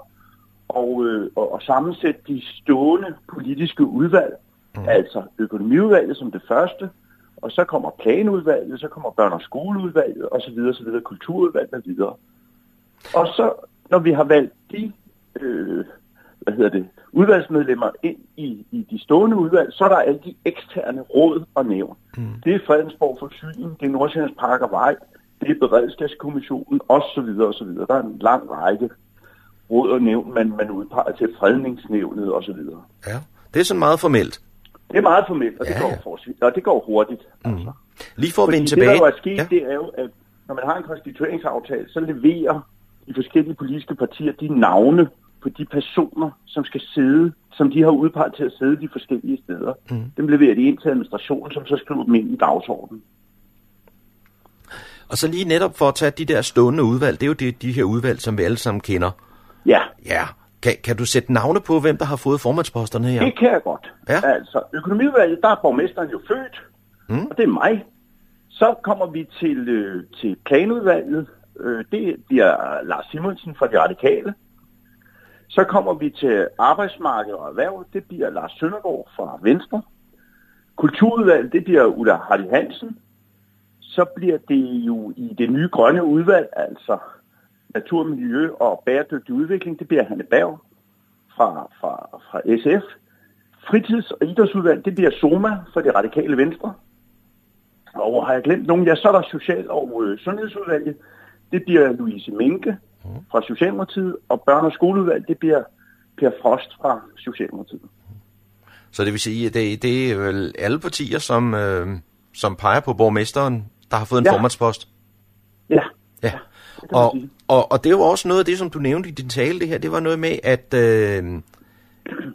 og, øh, og, og sammensætte de stående politiske udvalg. Mm. Altså økonomiudvalget som det første, og så kommer planudvalget, så kommer børn- og skoleudvalget, og så videre, så videre, kulturudvalget og videre. Og så, når vi har valgt de øh, hvad hedder det, udvalgsmedlemmer ind i, i de stående udvalg, så er der alle de eksterne råd og nævn. Mm. Det er Fredensborg Forsyning, det er Nordsjællands Park og Vej, det er Beredskabskommissionen, osv. osv. Der er en lang række råd og nævn, man, man udpeger til fredningsnævnet osv. Ja, det er sådan meget formelt. Det er meget formelt, og, Ja, det, går forholdsvis- og det går hurtigt. Mm. Lige for at vende tilbage. Det, der jo er sket, ja. det er jo, at når man har en konstitueringsaftale, så leverer de forskellige politiske partier de navne på de personer, som skal sidde, som de har udpeget til at sidde de forskellige steder. Mm. Dem leverer de ind til administrationen, som så skriver dem ind i dagsordenen. Og så lige netop for at tage de der stående udvalg, det er jo de, de her udvalg, som vi alle sammen kender. Ja. Ja. Kan, kan du sætte navne på, hvem der har fået formandsposterne her? Det kan jeg godt. Ja. Altså, økonomiudvalget, der er borgmesteren jo født, Mm. og det er mig. Så kommer vi til, øh, til planudvalget. Øh, det bliver Lars Simonsen fra De Radikale. Så kommer vi til arbejdsmarked og erhverv. Det bliver Lars Søndergaard fra Venstre. Kulturudvalget, det bliver Ulla Hardy Hansen. Så bliver det jo i det nye grønne udvalg, altså natur, miljø og bæredygtig udvikling, det bliver Hanne Berg fra, fra, fra SF. Fritids- og idrætsudvalg, det bliver Soma fra det radikale venstre. Og har jeg glemt nogen? Ja, så er der social- og øh, sundhedsudvalget. Det bliver Louise Minke fra Socialdemokratiet, og børne- og skoleudvalg, det bliver Per Frost fra Socialdemokratiet. Så det vil sige, at det, det er vel alle partier, som, øh, som peger på borgmesteren, der har fået en Ja. formandspost. Ja. Ja. Og, og, og det var også noget af det, som du nævnte i din tale, det her, det var noget med, at, øh,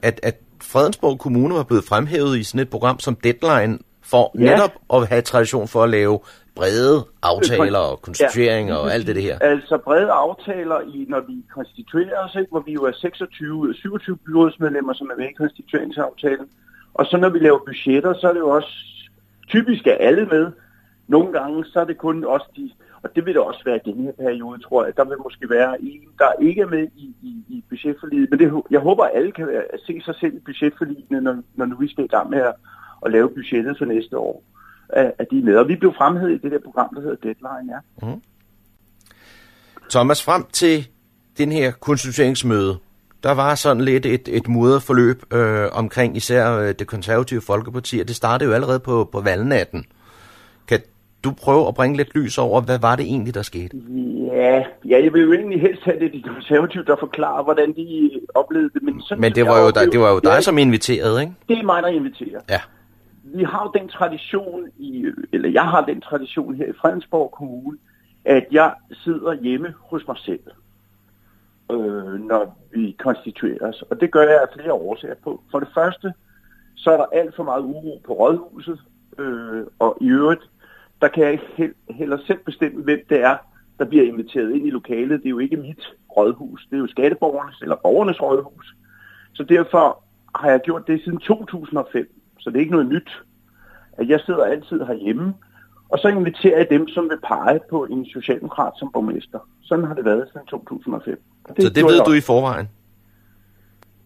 at, at Fredensborg Kommune var blevet fremhævet i sådan et program som Deadline, for Ja. netop at have tradition for at lave brede aftaler og konstitueringer og alt det, det her. Altså brede aftaler, i, når vi konstituerer os, ikke, hvor vi jo er 26 ud af 27 byrådsmedlemmer, som er med i konstitueringsaftalen. Og så når vi laver budgetter, så er det jo også typisk er alle med. Nogle gange så er det kun også de, og det vil det også være i denne her periode, tror jeg. Der vil måske være en, der ikke er med i, i, i budgetforliget. Men det, jeg håber, at alle kan være, se sig selv i budgetforligene, når, når nu vi skal i gang med at, at lave budgettet for næste år. At, at de er. Og vi blev fremhævet i det der program, der hedder Deadline, ja. Mm. Thomas, frem til den her konstitueringsmøde, der var sådan lidt et, et mudret forløb øh, omkring især øh, det konservative folkeparti, og det startede jo allerede på, på valgnatten. Kan du prøve at bringe lidt lys over, hvad var det egentlig, der skete? Ja, ja, jeg vil jo egentlig helst have det de konservative, der forklarer, hvordan de oplevede det. Men, sådan, Men det var jo dig, det var jo dig, Ja, som inviterede, ikke? Det er mig, der inviterer. Ja. Vi har jo den tradition, i, eller jeg har den tradition her i Fredensborg Kommune, at jeg sidder hjemme hos mig selv, øh, når vi konstituerer os. Og det gør jeg af flere årsager på. For det første, så er der alt for meget uro på rådhuset, øh, og i øvrigt, der kan jeg ikke heller selv bestemme, hvem det er, der bliver inviteret ind i lokalet. Det er jo ikke mit rådhus, det er jo skatteborgernes eller borgernes rådhus. Så derfor har jeg gjort det siden 2005, så det er ikke noget nyt, at jeg sidder altid herhjemme, og så inviterer jeg dem, som vil pege på en socialdemokrat som borgmester. Sådan har det været siden 2005. Og Så det ved du i forvejen?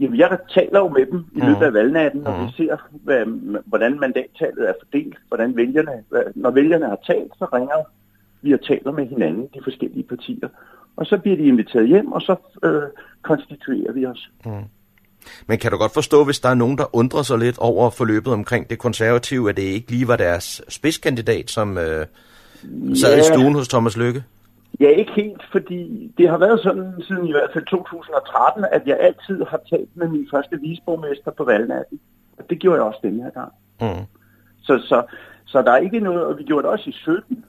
Jamen, jeg taler jo med dem i løbet af valgnatten, og vi ser, hvad, hvordan mandattallet er fordelt, hvordan vælgerne, hvad, når vælgerne har talt, så ringer vi og taler med hinanden, de forskellige partier. Og så bliver de inviteret hjem, og så øh, konstituerer vi os. Mm. Men kan du godt forstå, hvis der er nogen, der undrer sig lidt over forløbet omkring det konservative, at det ikke lige var deres spidskandidat, som øh, sad Ja. i stuen hos Thomas Lykke? Ja, ikke helt, fordi det har været sådan siden i hvert fald 2013, at jeg altid har talt med min første visborgmester på valgnatten. Og det gjorde jeg også denne her gang. Mm. Så, så, så der er ikke noget, og vi gjorde det også i 17,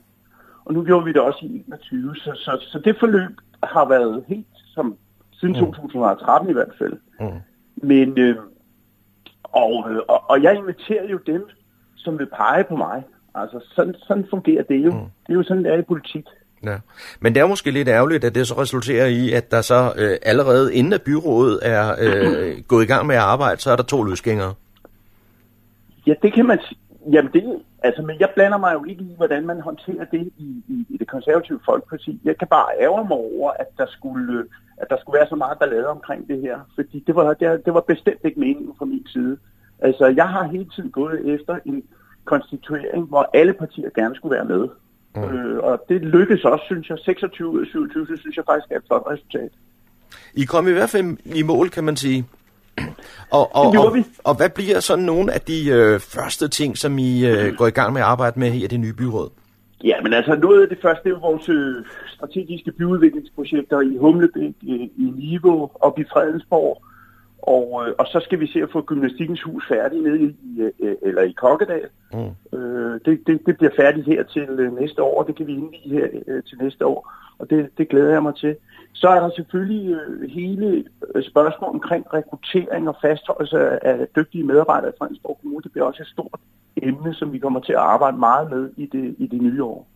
og nu gjorde vi det også i 21. Så, så, så det forløb har været helt som siden Mm. 2013 i hvert fald. Mm. Men, øh, og, øh, og, og jeg inviterer jo dem, som vil pege på mig. Altså, sådan, sådan fungerer det jo. Mm. Det er jo sådan, det er i politik. Ja. Men det er måske lidt ærgerligt, at det så resulterer i, at der så øh, allerede inden at byrådet er øh, gået i gang med at arbejde, så er der to løsgængere. Ja, det kan man sige. Jamen det, altså, men jeg blander mig jo ikke i, hvordan man håndterer det i, i, i det konservative folkeparti. Jeg kan bare ærge mig over, at der skulle, at der skulle være så meget ballade omkring det her. Fordi det var, det, det var bestemt ikke meningen fra min side. Altså, jeg har hele tiden gået efter en konstituering, hvor alle partier gerne skulle være med. Mm. Øh, og det lykkedes også, synes jeg. 26 ud af 27, det synes jeg faktisk er et flot resultat. I kom i hvert fald i mål, kan man sige. Og, og, Det gjorde og, og hvad bliver sådan nogle af de øh, første ting, som I øh, går i gang med at arbejde med i det nye byråd? Ja, men altså noget af det første det er jo vores øh, strategiske byudviklingsprojekter i Humlebæk, øh, i Niveau og i Fredensborg. Og, øh, og så skal vi se at få gymnastikkens hus færdigt nede i, øh, eller i Kokkedal. Mm. Øh, det, det, det bliver færdigt her til øh, næste år, og det kan vi indvige her øh, til næste år, og det, det glæder jeg mig til. Så er der selvfølgelig øh, hele øh, spørgsmålet omkring rekruttering og fastholdelse af, dygtige medarbejdere i Fredensborg Kommune. Det bliver også et stort emne, som vi kommer til at arbejde meget med i det, i det nye år.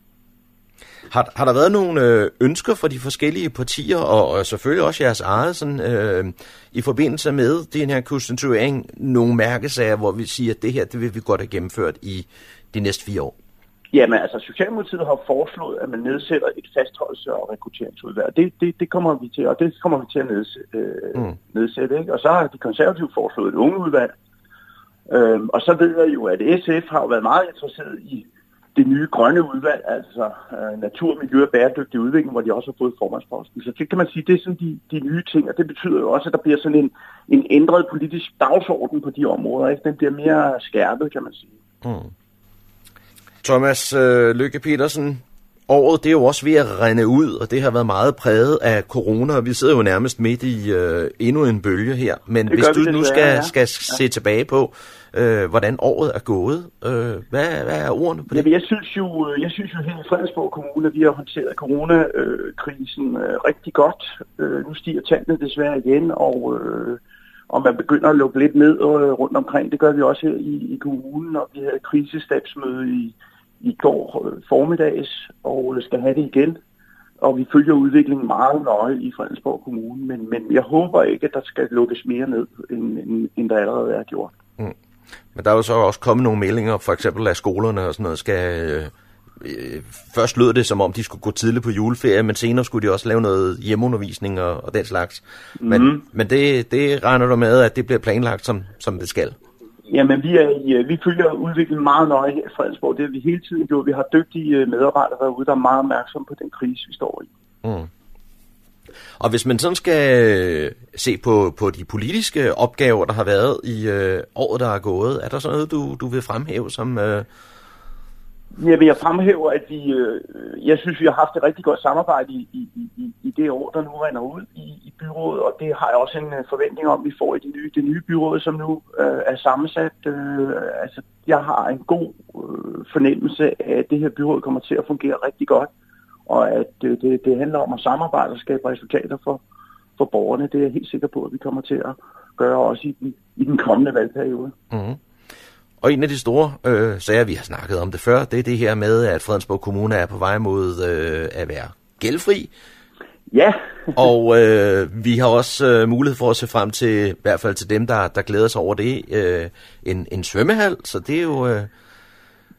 Har, har der været nogle øh, ønsker fra de forskellige partier, og, og selvfølgelig også jeres eget, sådan, øh, i forbindelse med den her konstituering, nogle mærkesager, hvor vi siger, at det her, det vil vi godt have gennemført i de næste fire år? Jamen altså, Socialdemokratiet har foreslået, at man nedsætter et fastholdelse- og rekrutteringsudvalg. Det, det, det kommer vi til, og det kommer vi til at nedsætte. Øh, Mm. nedsætte ikke? Og så har de konservative foreslået et ungeudvalg. Øhm, og så ved jeg jo, at SF har været meget interesseret i det nye grønne udvalg, altså øh, natur, miljø og bæredygtig udvikling, hvor de også har fået formandsposten. Så det kan man sige, det er sådan de, de nye ting, og det betyder jo også, at der bliver sådan en, en ændret politisk dagsorden på de områder. Ikke? Den bliver mere skærpet, kan man sige. Mm. Thomas øh, Lykke Petersen, året det er jo også ved at rende ud, og det har været meget præget af corona, og vi sidder jo nærmest midt i øh, endnu en bølge her. Men Det hvis du nu skal, ja. skal se tilbage på, øh, hvordan året er gået, øh, hvad, hvad er ordene på det? Jamen, jeg synes jo, jeg synes jo her i Fredensborg Kommune, vi har håndteret coronakrisen øh, rigtig godt. Øh, nu stiger tallene desværre igen, og, øh, og man begynder at lukke lidt ned øh, rundt omkring. Det gør vi også her i, i kommunen, og vi havde et krisestabsmøde i, i går øh, formiddags, og øh, skal have det igen. Og vi følger udviklingen meget nøje i Fredensborg Kommune, men, men jeg håber ikke, at der skal lukkes mere ned, end, end, end der allerede er gjort. Mm. Men der er jo så også kommet nogle meldinger, for eksempel af skolerne og sådan noget, skal... Øh, øh, først lød det, som om de skulle gå tidligt på juleferie, men senere skulle de også lave noget hjemmeundervisning og, og den slags. Men, Mhm. men det, det regner du med, at det bliver planlagt, som, som det skal. Jamen, vi, er i, øh, vi følger udviklingen meget nøje her i Fredensborg. Det har vi hele tiden gjort. Vi har dygtige øh, medarbejdere derude, der er meget opmærksomme på den krise, vi står i. Mm. Og hvis man sådan skal øh, se på, på de politiske opgaver, der har været i øh, året, der er gået, er der sådan noget, du, du vil fremhæve som... Øh, jeg vil jeg fremhæve, at vi, øh, jeg synes, vi har haft et rigtig godt samarbejde i, i, i, i det år, der nu render ud i, i byrådet, og det har jeg også en øh, forventning om, vi får i det nye, det nye byråd, som nu øh, er sammensat. Øh, altså, jeg har en god øh, fornemmelse af, at det her byråd kommer til at fungere rigtig godt, og at øh, det, det handler om at samarbejde og skabe resultater for, for borgerne. Det er jeg helt sikker på, at vi kommer til at gøre også i den, i den kommende valgperiode. mm. Og en af de store øh, sager, vi har snakket om det før, det er det her med, at Fredensborg Kommune er på vej mod øh, at være gældfri. Ja. og øh, vi har også øh, mulighed for at se frem til, i hvert fald til dem, der, der glæder sig over det, øh, en, en svømmehal. Så det er jo... Øh,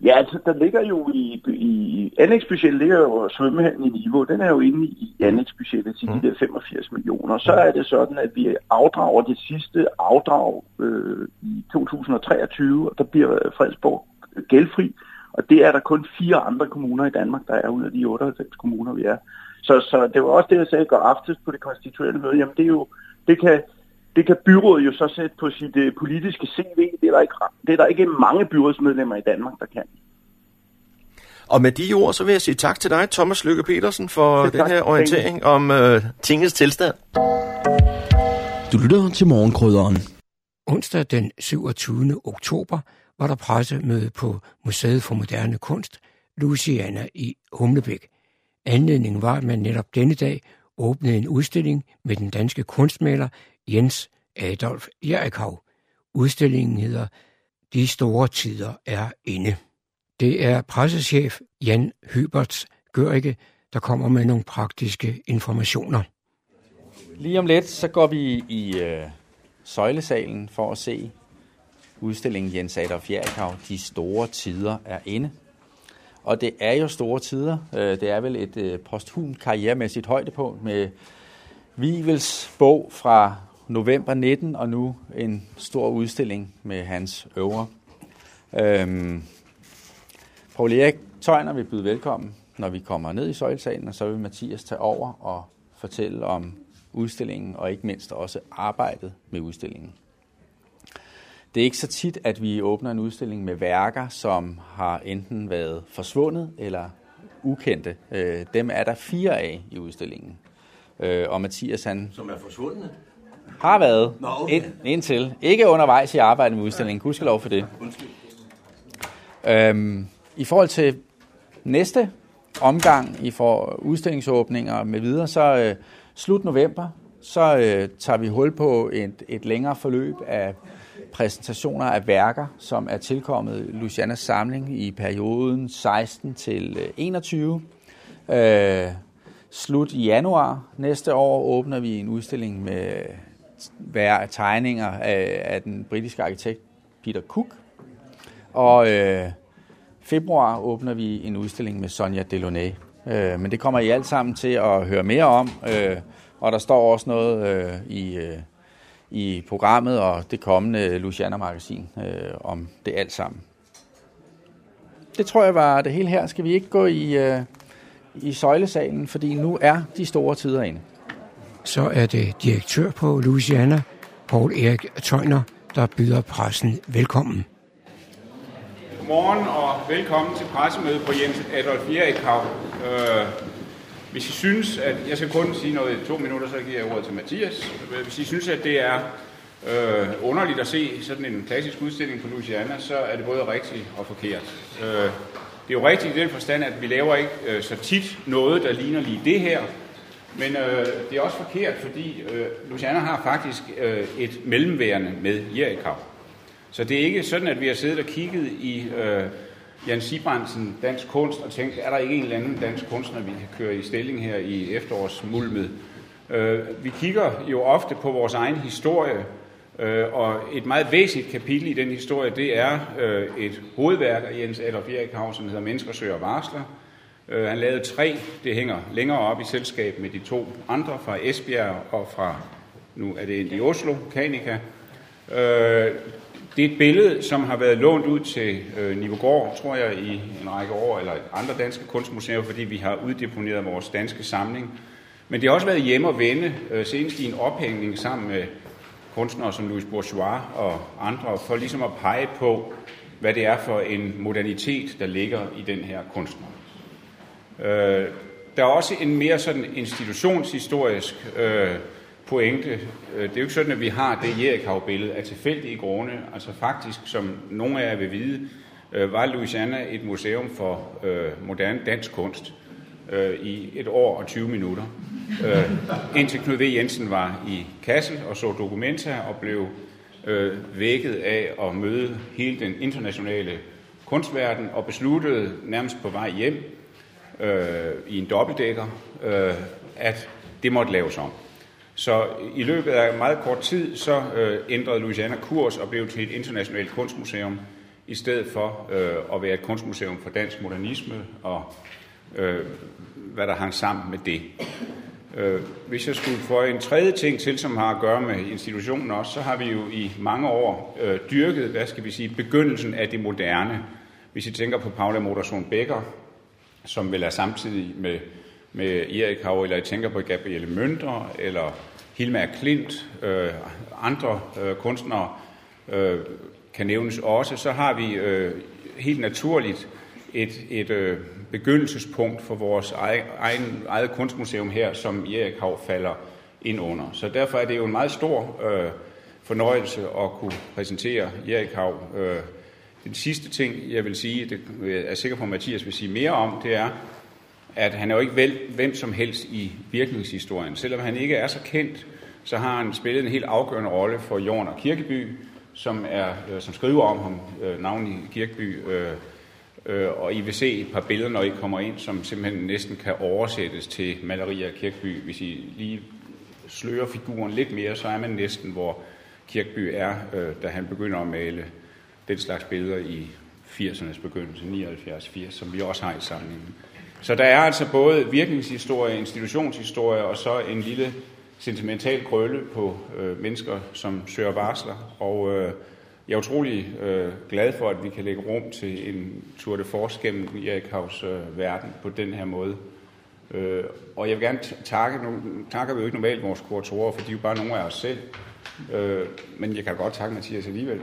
Ja, altså, der ligger jo i, i anlægsbudgettet ligger jo svømmehallen i niveau. Den er jo inde i anlægsbudgettet til de der 85 millioner. Så er det sådan, at vi afdrager det sidste afdrag øh, i 2023, og der bliver Fredensborg gældfri. Og det er der kun fire andre kommuner i Danmark, der er ud af de 98 kommuner, vi er. Så, så det var også det, jeg sagde i går aftes på det konstituerende møde. Jamen, det er jo, det kan, det kan byrådet jo så sætte på sit øh, politiske CV. Det er, der ikke, det er der ikke mange byrådsmedlemmer i Danmark, der kan. Og med de ord, så vil jeg sige tak til dig, Thomas Lykke Petersen, for den her orientering om øh, tingets tilstand. Du lytter til morgenkrydderen. Onsdag den 27. oktober var der pressemøde på Museet for Moderne Kunst, Luciana i Humlebæk. Anledningen var, at man netop denne dag åbnede en udstilling med den danske kunstmaler Jens Adolf Jerichau. Udstillingen hedder De store tider er inde. Det er pressechef Jan Hyberts Gørike, der kommer med nogle praktiske informationer. Lige om lidt, så går vi i øh, søjlesalen for at se udstillingen Jens Adolf Jerichau, De store tider er inde. Og det er jo store tider. Øh, det er vel et øh, posthum karrieremæssigt højdepunkt med Vivels bog fra november 19, og nu en stor udstilling med hans øvre. Øhm, Paul Erik Tøjner vil byde velkommen, når vi kommer ned i Søjlsalen, og så vil Mathias tage over og fortælle om udstillingen, og ikke mindst også arbejdet med udstillingen. Det er ikke så tit, at vi åbner en udstilling med værker, som har enten været forsvundet eller ukendte. Øh, dem er der fire af i udstillingen. Øh, og Mathias han... Som er forsvundne? Har været. Nå, okay. ind, indtil. Ikke undervejs i arbejdet med udstillingen. Husk lov for det. Øhm, I forhold til næste omgang i for udstillingsåbninger med videre, så øh, slut november, så øh, tager vi hul på et, et længere forløb af præsentationer af værker, som er tilkommet Lucianas samling i perioden 16 til 21. Øh, slut i januar næste år åbner vi en udstilling med være tegninger af, af den britiske arkitekt Peter Cook. Og øh, februar åbner vi en udstilling med Sonja Delaunay. Øh, men det kommer I alt sammen til at høre mere om, øh, og der står også noget øh, i, øh, i programmet og det kommende Luciana-magasin øh, om det alt sammen. Det tror jeg var det hele her. Skal vi ikke gå i, øh, i søjlesalen, fordi nu er de store tider inde. Så er det direktør på Louisiana, Paul Erik Tøjner, der byder pressen velkommen. Godmorgen og velkommen til pressemødet på Jens Adolf Jerichau. Øh, hvis I synes, at jeg skal kun sige noget i to minutter, så giver jeg ordet til Mathias. Øh, hvis I synes, at det er øh, underligt at se sådan en klassisk udstilling på Louisiana, så er det både rigtigt og forkert. Øh, det er jo rigtigt i den forstand, at vi laver ikke øh, så tit noget, der ligner lige det her, men øh, det er også forkert, fordi øh, Luciana har faktisk øh, et mellemværende med Jerichau. Så det er ikke sådan, at vi har siddet og kigget i øh, Jan Sibrandsen Dansk Kunst og tænkt, er der ikke en eller anden dansk kunstner, vi kan køre i stilling her i efterårsmulmet? Øh, vi kigger jo ofte på vores egen historie, øh, og et meget væsentligt kapitel i den historie, det er øh, et hovedværk af Jens Adolf Jerichau, som hedder Mennesker søger varsler. Øh, han lavede tre, det hænger længere op i selskab med de to andre fra Esbjerg og fra, nu er det i Oslo, Kanika. Øh, det er et billede, som har været lånt ud til øh, Nivogård, tror jeg, i en række år, eller andre danske kunstmuseer, fordi vi har uddeponeret vores danske samling. Men det har også været hjemme og vende, øh, senest i en ophængning sammen med kunstnere som Louis Bourgeois og andre, for ligesom at pege på, hvad det er for en modernitet, der ligger i den her kunstner. Øh, der er også en mere sådan institutionshistorisk øh, pointe. Øh, det er jo ikke sådan, at vi har det Jerichau-billede af tilfældige grunde. Altså faktisk, som nogle af jer vil vide, øh, var Louisiana et museum for øh, moderne dansk kunst øh, i et år og 20 minutter. Øh, indtil Knud V. Jensen var i Kassel og så dokumenter og blev øh, vækket af at møde hele den internationale kunstverden og besluttede nærmest på vej hjem øh, i en dobbeltdækker, øh, at det måtte laves om. Så i løbet af meget kort tid, så øh, ændrede Louisiana kurs og blev til et internationalt kunstmuseum, i stedet for øh, at være et kunstmuseum for dansk modernisme og øh, hvad der hang sammen med det. Øh, hvis jeg skulle få en tredje ting til, som har at gøre med institutionen også, så har vi jo i mange år øh, dyrket, hvad skal vi sige, begyndelsen af det moderne. Hvis I tænker på Paula Modersohn Becker, som vil er samtidig med, med Erik Hauer, eller I tænker på Gabrielle Mønter, eller Hilma Klint, øh, andre øh, kunstnere øh, kan nævnes også, så har vi øh, helt naturligt et, et øh, begyndelsespunkt for vores egen, egen, eget kunstmuseum her, som Erik Hav falder ind under. Så derfor er det jo en meget stor øh, fornøjelse at kunne præsentere Hav. Øh, den sidste ting, jeg vil sige, det jeg er sikker på, at Mathias vil sige mere om, det er, at han er jo ikke vel, hvem som helst i virkningshistorien. Selvom han ikke er så kendt, så har han spillet en helt afgørende rolle for Jorn og Kirkeby, som, er, øh, som skriver om ham, øh, navnet i Kirkeby, øh, øh, og I vil se et par billeder, når I kommer ind, som simpelthen næsten kan oversættes til malerier af Kirkeby. Hvis I lige slører figuren lidt mere, så er man næsten, hvor Kirkeby er, øh, da han begynder at male den slags billeder i 80'ernes begyndelse, 79-80, som vi også har i samlingen. Så der er altså både virkningshistorie, institutionshistorie og så en lille sentimental krølle på øh, mennesker, som søger varsler. Og øh, jeg er utrolig øh, glad for, at vi kan lægge rum til en tur de force gennem Erikhavs øh, verden på den her måde. Øh, og jeg vil gerne takke, nu takker vi jo ikke normalt vores kuratorer, for de er jo bare nogle af os selv. Øh, men jeg kan godt takke Mathias alligevel.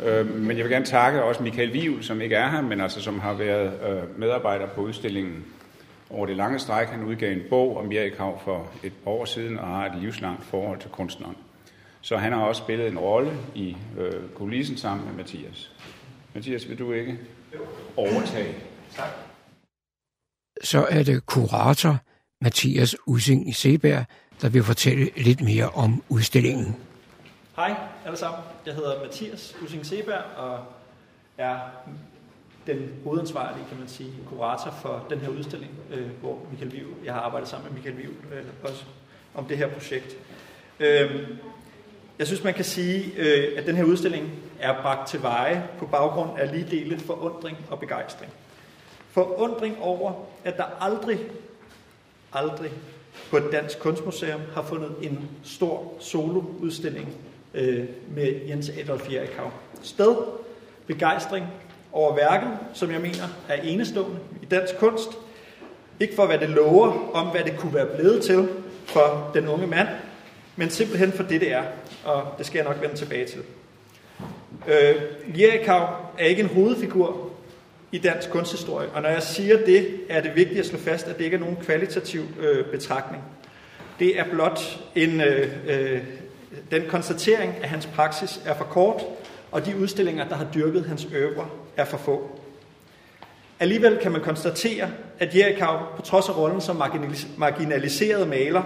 Øh, men jeg vil gerne takke også Michael Vivl, som ikke er her, men altså som har været øh, medarbejder på udstillingen over det lange stræk. Han udgav en bog om Hav for et år siden og har et livslangt forhold til kunstneren. Så han har også spillet en rolle i øh, kulissen sammen med Mathias. Mathias, vil du ikke overtage? Tak. Så er det kurator Mathias Using Seberg, der vil fortælle lidt mere om udstillingen. Hej alle sammen. Jeg hedder Mathias Using Seberg og er den hovedansvarlige, kan man sige, kurator for den her udstilling, øh, hvor Michael Viv, jeg har arbejdet sammen med Michael Viv øh, også om det her projekt. Øh, jeg synes, man kan sige, øh, at den her udstilling er bragt til veje på baggrund af lige dele forundring og begejstring. Forundring over, at der aldrig, aldrig på et dansk kunstmuseum har fundet en stor soloudstilling øh, med Jens Adolf Jerichau sted. Begejstring over værket, som jeg mener er enestående i dansk kunst. Ikke for hvad det lover om, hvad det kunne være blevet til for den unge mand, men simpelthen for det, det er. Og det skal jeg nok vende tilbage til. Øh, Jerichau er ikke en hovedfigur i dansk kunsthistorie, og når jeg siger det, er det vigtigt at slå fast, at det ikke er nogen kvalitativ øh, betragtning. Det er blot en, øh, øh, den konstatering, at hans praksis er for kort, og de udstillinger, der har dyrket hans øvre, er for få. Alligevel kan man konstatere, at Jerichau, på trods af rollen som marginaliseret maler,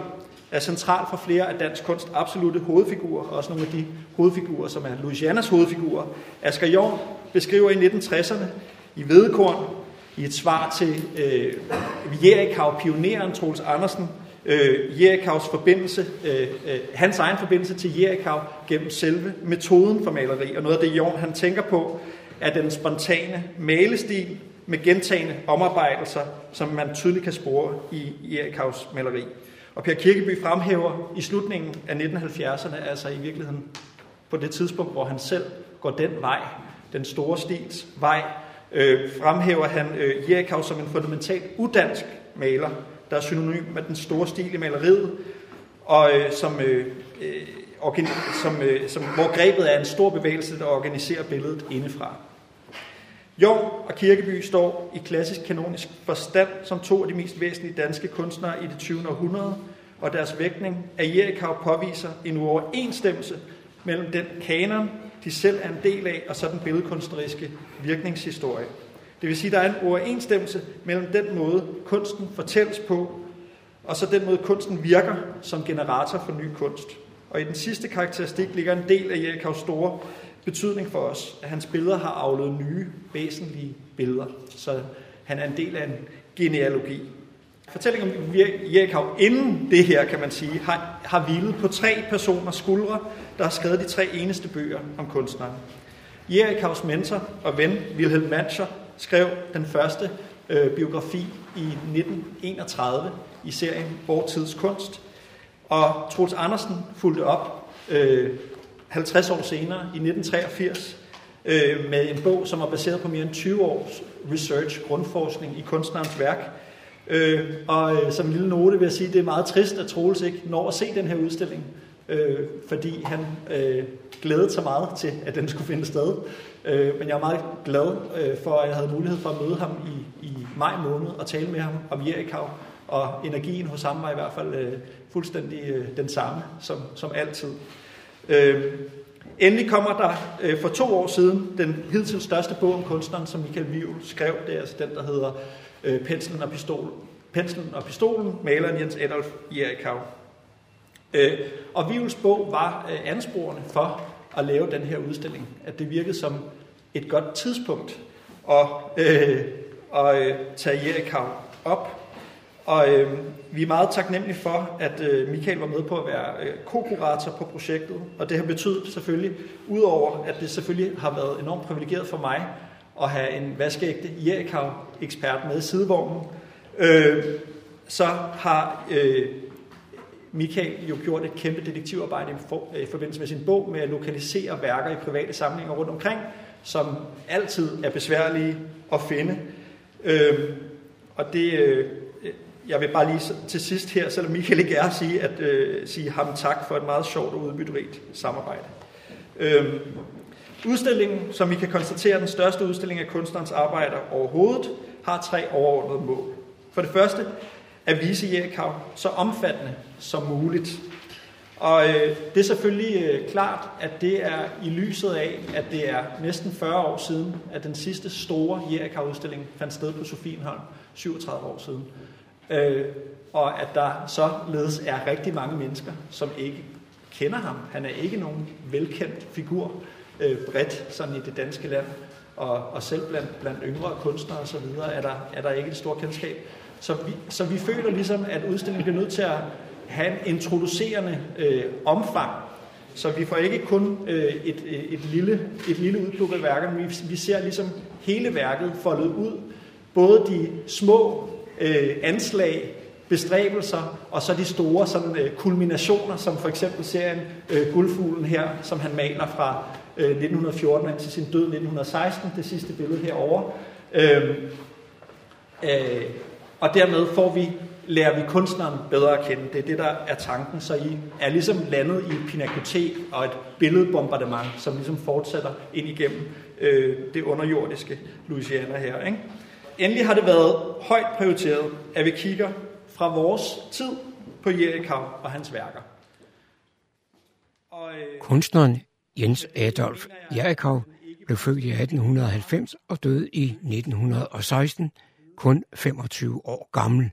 er central for flere af dansk kunst absolute hovedfigurer, også nogle af de hovedfigurer, som er Louisianas hovedfigurer. Asger Jorn beskriver i 1960'erne i Vedekorn, i et svar til øh, Jerichau-pioneren Troels Andersen, øh, Jerichaus forbindelse, øh, øh, hans egen forbindelse til Jerichau gennem selve metoden for maleri. Og noget af det, Jorn han tænker på, er den spontane malestil med gentagende omarbejdelser, som man tydeligt kan spore i Jerichaus maleri. Og Per Kirkeby fremhæver i slutningen af 1970'erne, altså i virkeligheden på det tidspunkt, hvor han selv går den vej, den store stils vej, øh, fremhæver han øh, Jerichau som en fundamentalt udansk maler, der er synonym med den store stil i maleriet, og øh, som, øh, øh, organ, som, øh, som, hvor grebet er en stor bevægelse, der organiserer billedet indefra. Jorn og Kirkeby står i klassisk kanonisk forstand som to af de mest væsentlige danske kunstnere i det 20. århundrede, og deres vægtning af Jerichau påviser en uoverensstemmelse mellem den kanon, de selv er en del af, og så den billedkunstneriske virkningshistorie. Det vil sige, at der er en overensstemmelse mellem den måde, kunsten fortælles på, og så den måde, kunsten virker som generator for ny kunst. Og i den sidste karakteristik ligger en del af Jerichaus store betydning for os, at hans billeder har afledt nye, væsentlige billeder. Så han er en del af en genealogi. Fortællingen om Jerichau inden det her, kan man sige, har, har hvilet på tre personers skuldre, der har skrevet de tre eneste bøger om kunstneren. Jerichaus mentor og ven, Wilhelm Manscher, skrev den første øh, biografi i 1931 i serien Vor Tids Kunst. Og Troels Andersen fulgte op øh, 50 år senere, i 1983, øh, med en bog, som er baseret på mere end 20 års research, grundforskning i kunstnerens værk, Øh, og øh, som en lille note vil jeg sige, at det er meget trist, at Troels ikke når at se den her udstilling, øh, fordi han øh, glædede sig meget til, at den skulle finde sted. Øh, men jeg er meget glad øh, for, at jeg havde mulighed for at møde ham i, i maj måned og tale med ham om Jerikau. Og energien hos ham var i hvert fald øh, fuldstændig øh, den samme som, som altid. Øh, endelig kommer der øh, for to år siden den hidtil største bog om kunstneren, som Michael Vivl skrev. Det er altså den, der hedder øh, Penslen og Pistol. Penslen og Pistolen, maleren Jens Adolf Jerikau. Øh, og Vivls bog var øh, ansporende for at lave den her udstilling. At det virkede som et godt tidspunkt at, øh, at øh, tage Jerikau op. Og øh, vi er meget taknemmelige for, at øh, Michael var med på at være øh, co-kurator på projektet. Og det har betydet selvfølgelig, udover at det selvfølgelig har været enormt privilegeret for mig, at have en vaskeægte Jerikau-ekspert med i sidevognen, øh, så har øh, Michael jo gjort et kæmpe detektivarbejde i, for, øh, i forbindelse med sin bog med at lokalisere værker i private samlinger rundt omkring, som altid er besværlige at finde. Øh, og det, øh, jeg vil bare lige til sidst her, selvom Michael ikke er, sige, at, øh, sige ham tak for et meget sjovt og udbytterigt samarbejde. Øh, udstillingen, som vi kan konstatere den største udstilling af kunstnerens arbejder overhovedet, har tre overordnede mål. For det første, at vise Jerikau så omfattende som muligt. Og øh, det er selvfølgelig øh, klart, at det er i lyset af, at det er næsten 40 år siden, at den sidste store Jerikau-udstilling fandt sted på Sofienholm, 37 år siden. Øh, og at der således er rigtig mange mennesker, som ikke kender ham. Han er ikke nogen velkendt figur øh, bredt sådan i det danske land, og, og selv blandt, blandt yngre kunstnere osv. Er der, er der ikke et stort kendskab. Så vi, så vi føler ligesom, at udstillingen bliver nødt til at have en introducerende øh, omfang. Så vi får ikke kun øh, et, øh, et, lille, et lille udpluk af værker, men vi, vi ser ligesom hele værket foldet ud. Både de små øh, anslag, bestræbelser, og så de store sådan, øh, kulminationer, som for eksempel serien øh, Guldfuglen her, som han maler fra øh, 1914 til sin død 1916, det sidste billede herovre. Øhm, øh, øh, og dermed får vi, lærer vi kunstneren bedre at kende. Det er det, der er tanken. Så I er ligesom landet i et pinakotek og et billedbombardement, som ligesom fortsætter ind igennem øh, det underjordiske Louisiana her. Ikke? Endelig har det været højt prioriteret, at vi kigger fra vores tid på Jericho og hans værker. Og, øh, Kunstneren Jens Adolf Jerichau blev født i 1890 og døde i 1916 kun 25 år gammel.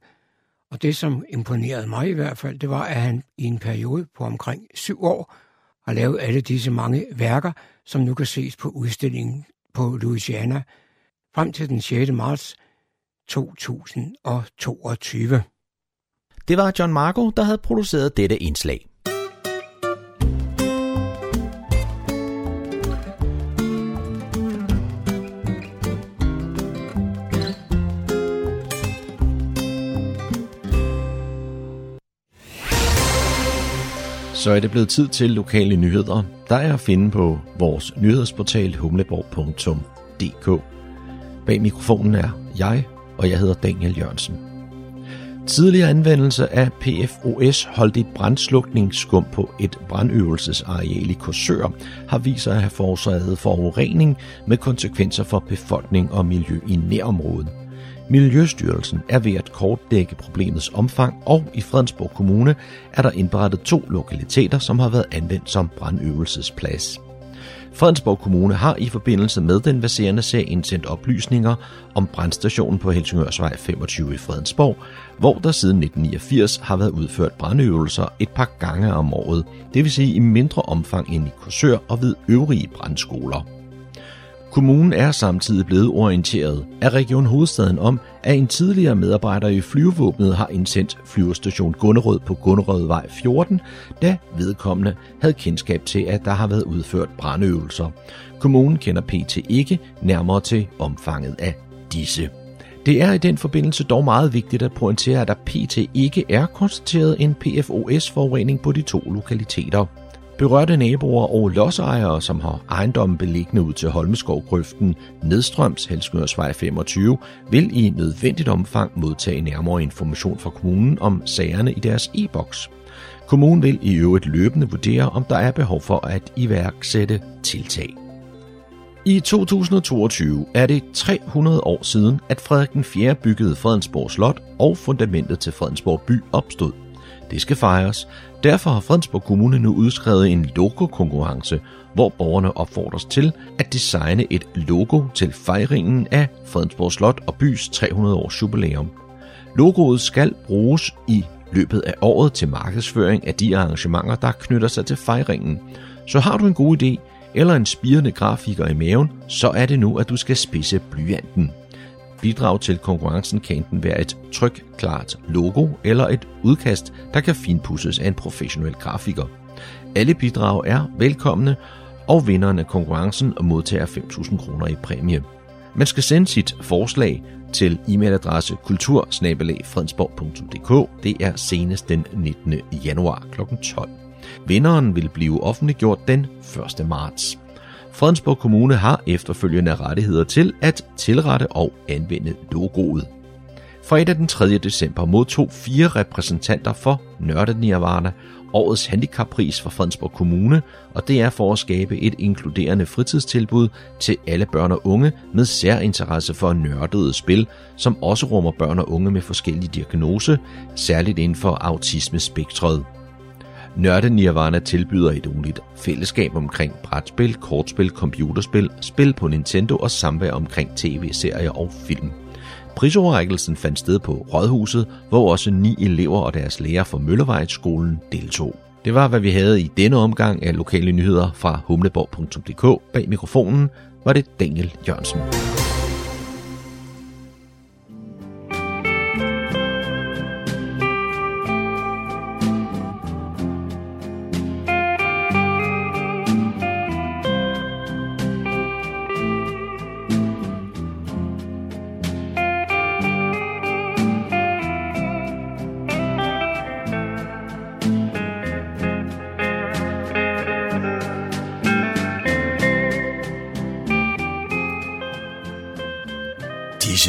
Og det, som imponerede mig i hvert fald, det var, at han i en periode på omkring syv år har lavet alle disse mange værker, som nu kan ses på udstillingen på Louisiana, frem til den 6. marts 2022. Det var John Marco, der havde produceret dette indslag. Så er det blevet tid til lokale nyheder, der er at finde på vores nyhedsportal humleborg.dk. Bag mikrofonen er jeg, og jeg hedder Daniel Jørgensen. Tidligere anvendelse af PFOS holdt i brandslukningsskum på et brandøvelsesareal i Korsør har vist sig at have forårsaget forurening med konsekvenser for befolkning og miljø i nærområdet. Miljøstyrelsen er ved at kortdække problemets omfang, og i Fredensborg Kommune er der indberettet to lokaliteter, som har været anvendt som brandøvelsesplads. Fredensborg Kommune har i forbindelse med den baserende sag indsendt oplysninger om brandstationen på Helsingørsvej 25 i Fredensborg, hvor der siden 1989 har været udført brandøvelser et par gange om året, det vil sige i mindre omfang end i Korsør og ved øvrige brandskoler. Kommunen er samtidig blevet orienteret af Region Hovedstaden om, at en tidligere medarbejder i flyvevåbnet har indsendt flyvestation Gunnerød på Gunnerødvej 14, da vedkommende havde kendskab til, at der har været udført brandøvelser. Kommunen kender PT ikke nærmere til omfanget af disse. Det er i den forbindelse dog meget vigtigt at pointere, at der PT ikke er konstateret en PFOS-forurening på de to lokaliteter. Berørte naboer og lodsejere, som har ejendommen beliggende ud til Holmeskovgrøften nedstrøms Helsingørsvej 25, vil i nødvendigt omfang modtage nærmere information fra kommunen om sagerne i deres e-boks. Kommunen vil i øvrigt løbende vurdere, om der er behov for at iværksætte tiltag. I 2022 er det 300 år siden, at Frederik den 4. byggede Fredensborg Slot og fundamentet til Fredensborg by opstod. Det skal fejres. Derfor har Fredensborg Kommune nu udskrevet en logo-konkurrence, hvor borgerne opfordres til at designe et logo til fejringen af Fredensborg Slot og bys 300 års jubilæum. Logoet skal bruges i løbet af året til markedsføring af de arrangementer, der knytter sig til fejringen. Så har du en god idé eller en spirende grafiker i maven, så er det nu, at du skal spidse blyanten. Bidrag til konkurrencen kan enten være et tryk klart logo eller et udkast, der kan finpusses af en professionel grafiker. Alle bidrag er velkomne, og vinderen af konkurrencen modtager 5.000 kroner i præmie. Man skal sende sit forslag til e-mailadresse kultur Det er senest den 19. januar kl. 12. Vinderen vil blive offentliggjort den 1. marts. Fredensborg Kommune har efterfølgende rettigheder til at tilrette og anvende logoet. Fredag den 3. december modtog fire repræsentanter for Nørdet Nirvana årets handicappris for Fredensborg Kommune, og det er for at skabe et inkluderende fritidstilbud til alle børn og unge med særinteresse for nørdede spil, som også rummer børn og unge med forskellige diagnose, særligt inden for autismespektret. Nørde Nirvana tilbyder et unikt fællesskab omkring brætspil, kortspil, computerspil, spil på Nintendo og samvær omkring tv-serier og film. Prisoverrækkelsen fandt sted på Rådhuset, hvor også ni elever og deres lærer fra Møllevejsskolen deltog. Det var, hvad vi havde i denne omgang af lokale nyheder fra humleborg.dk. Bag mikrofonen var det Daniel Jørgensen.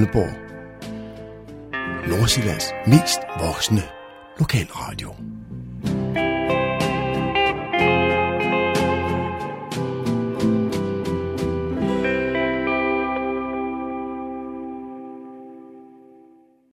Radio Humleborg,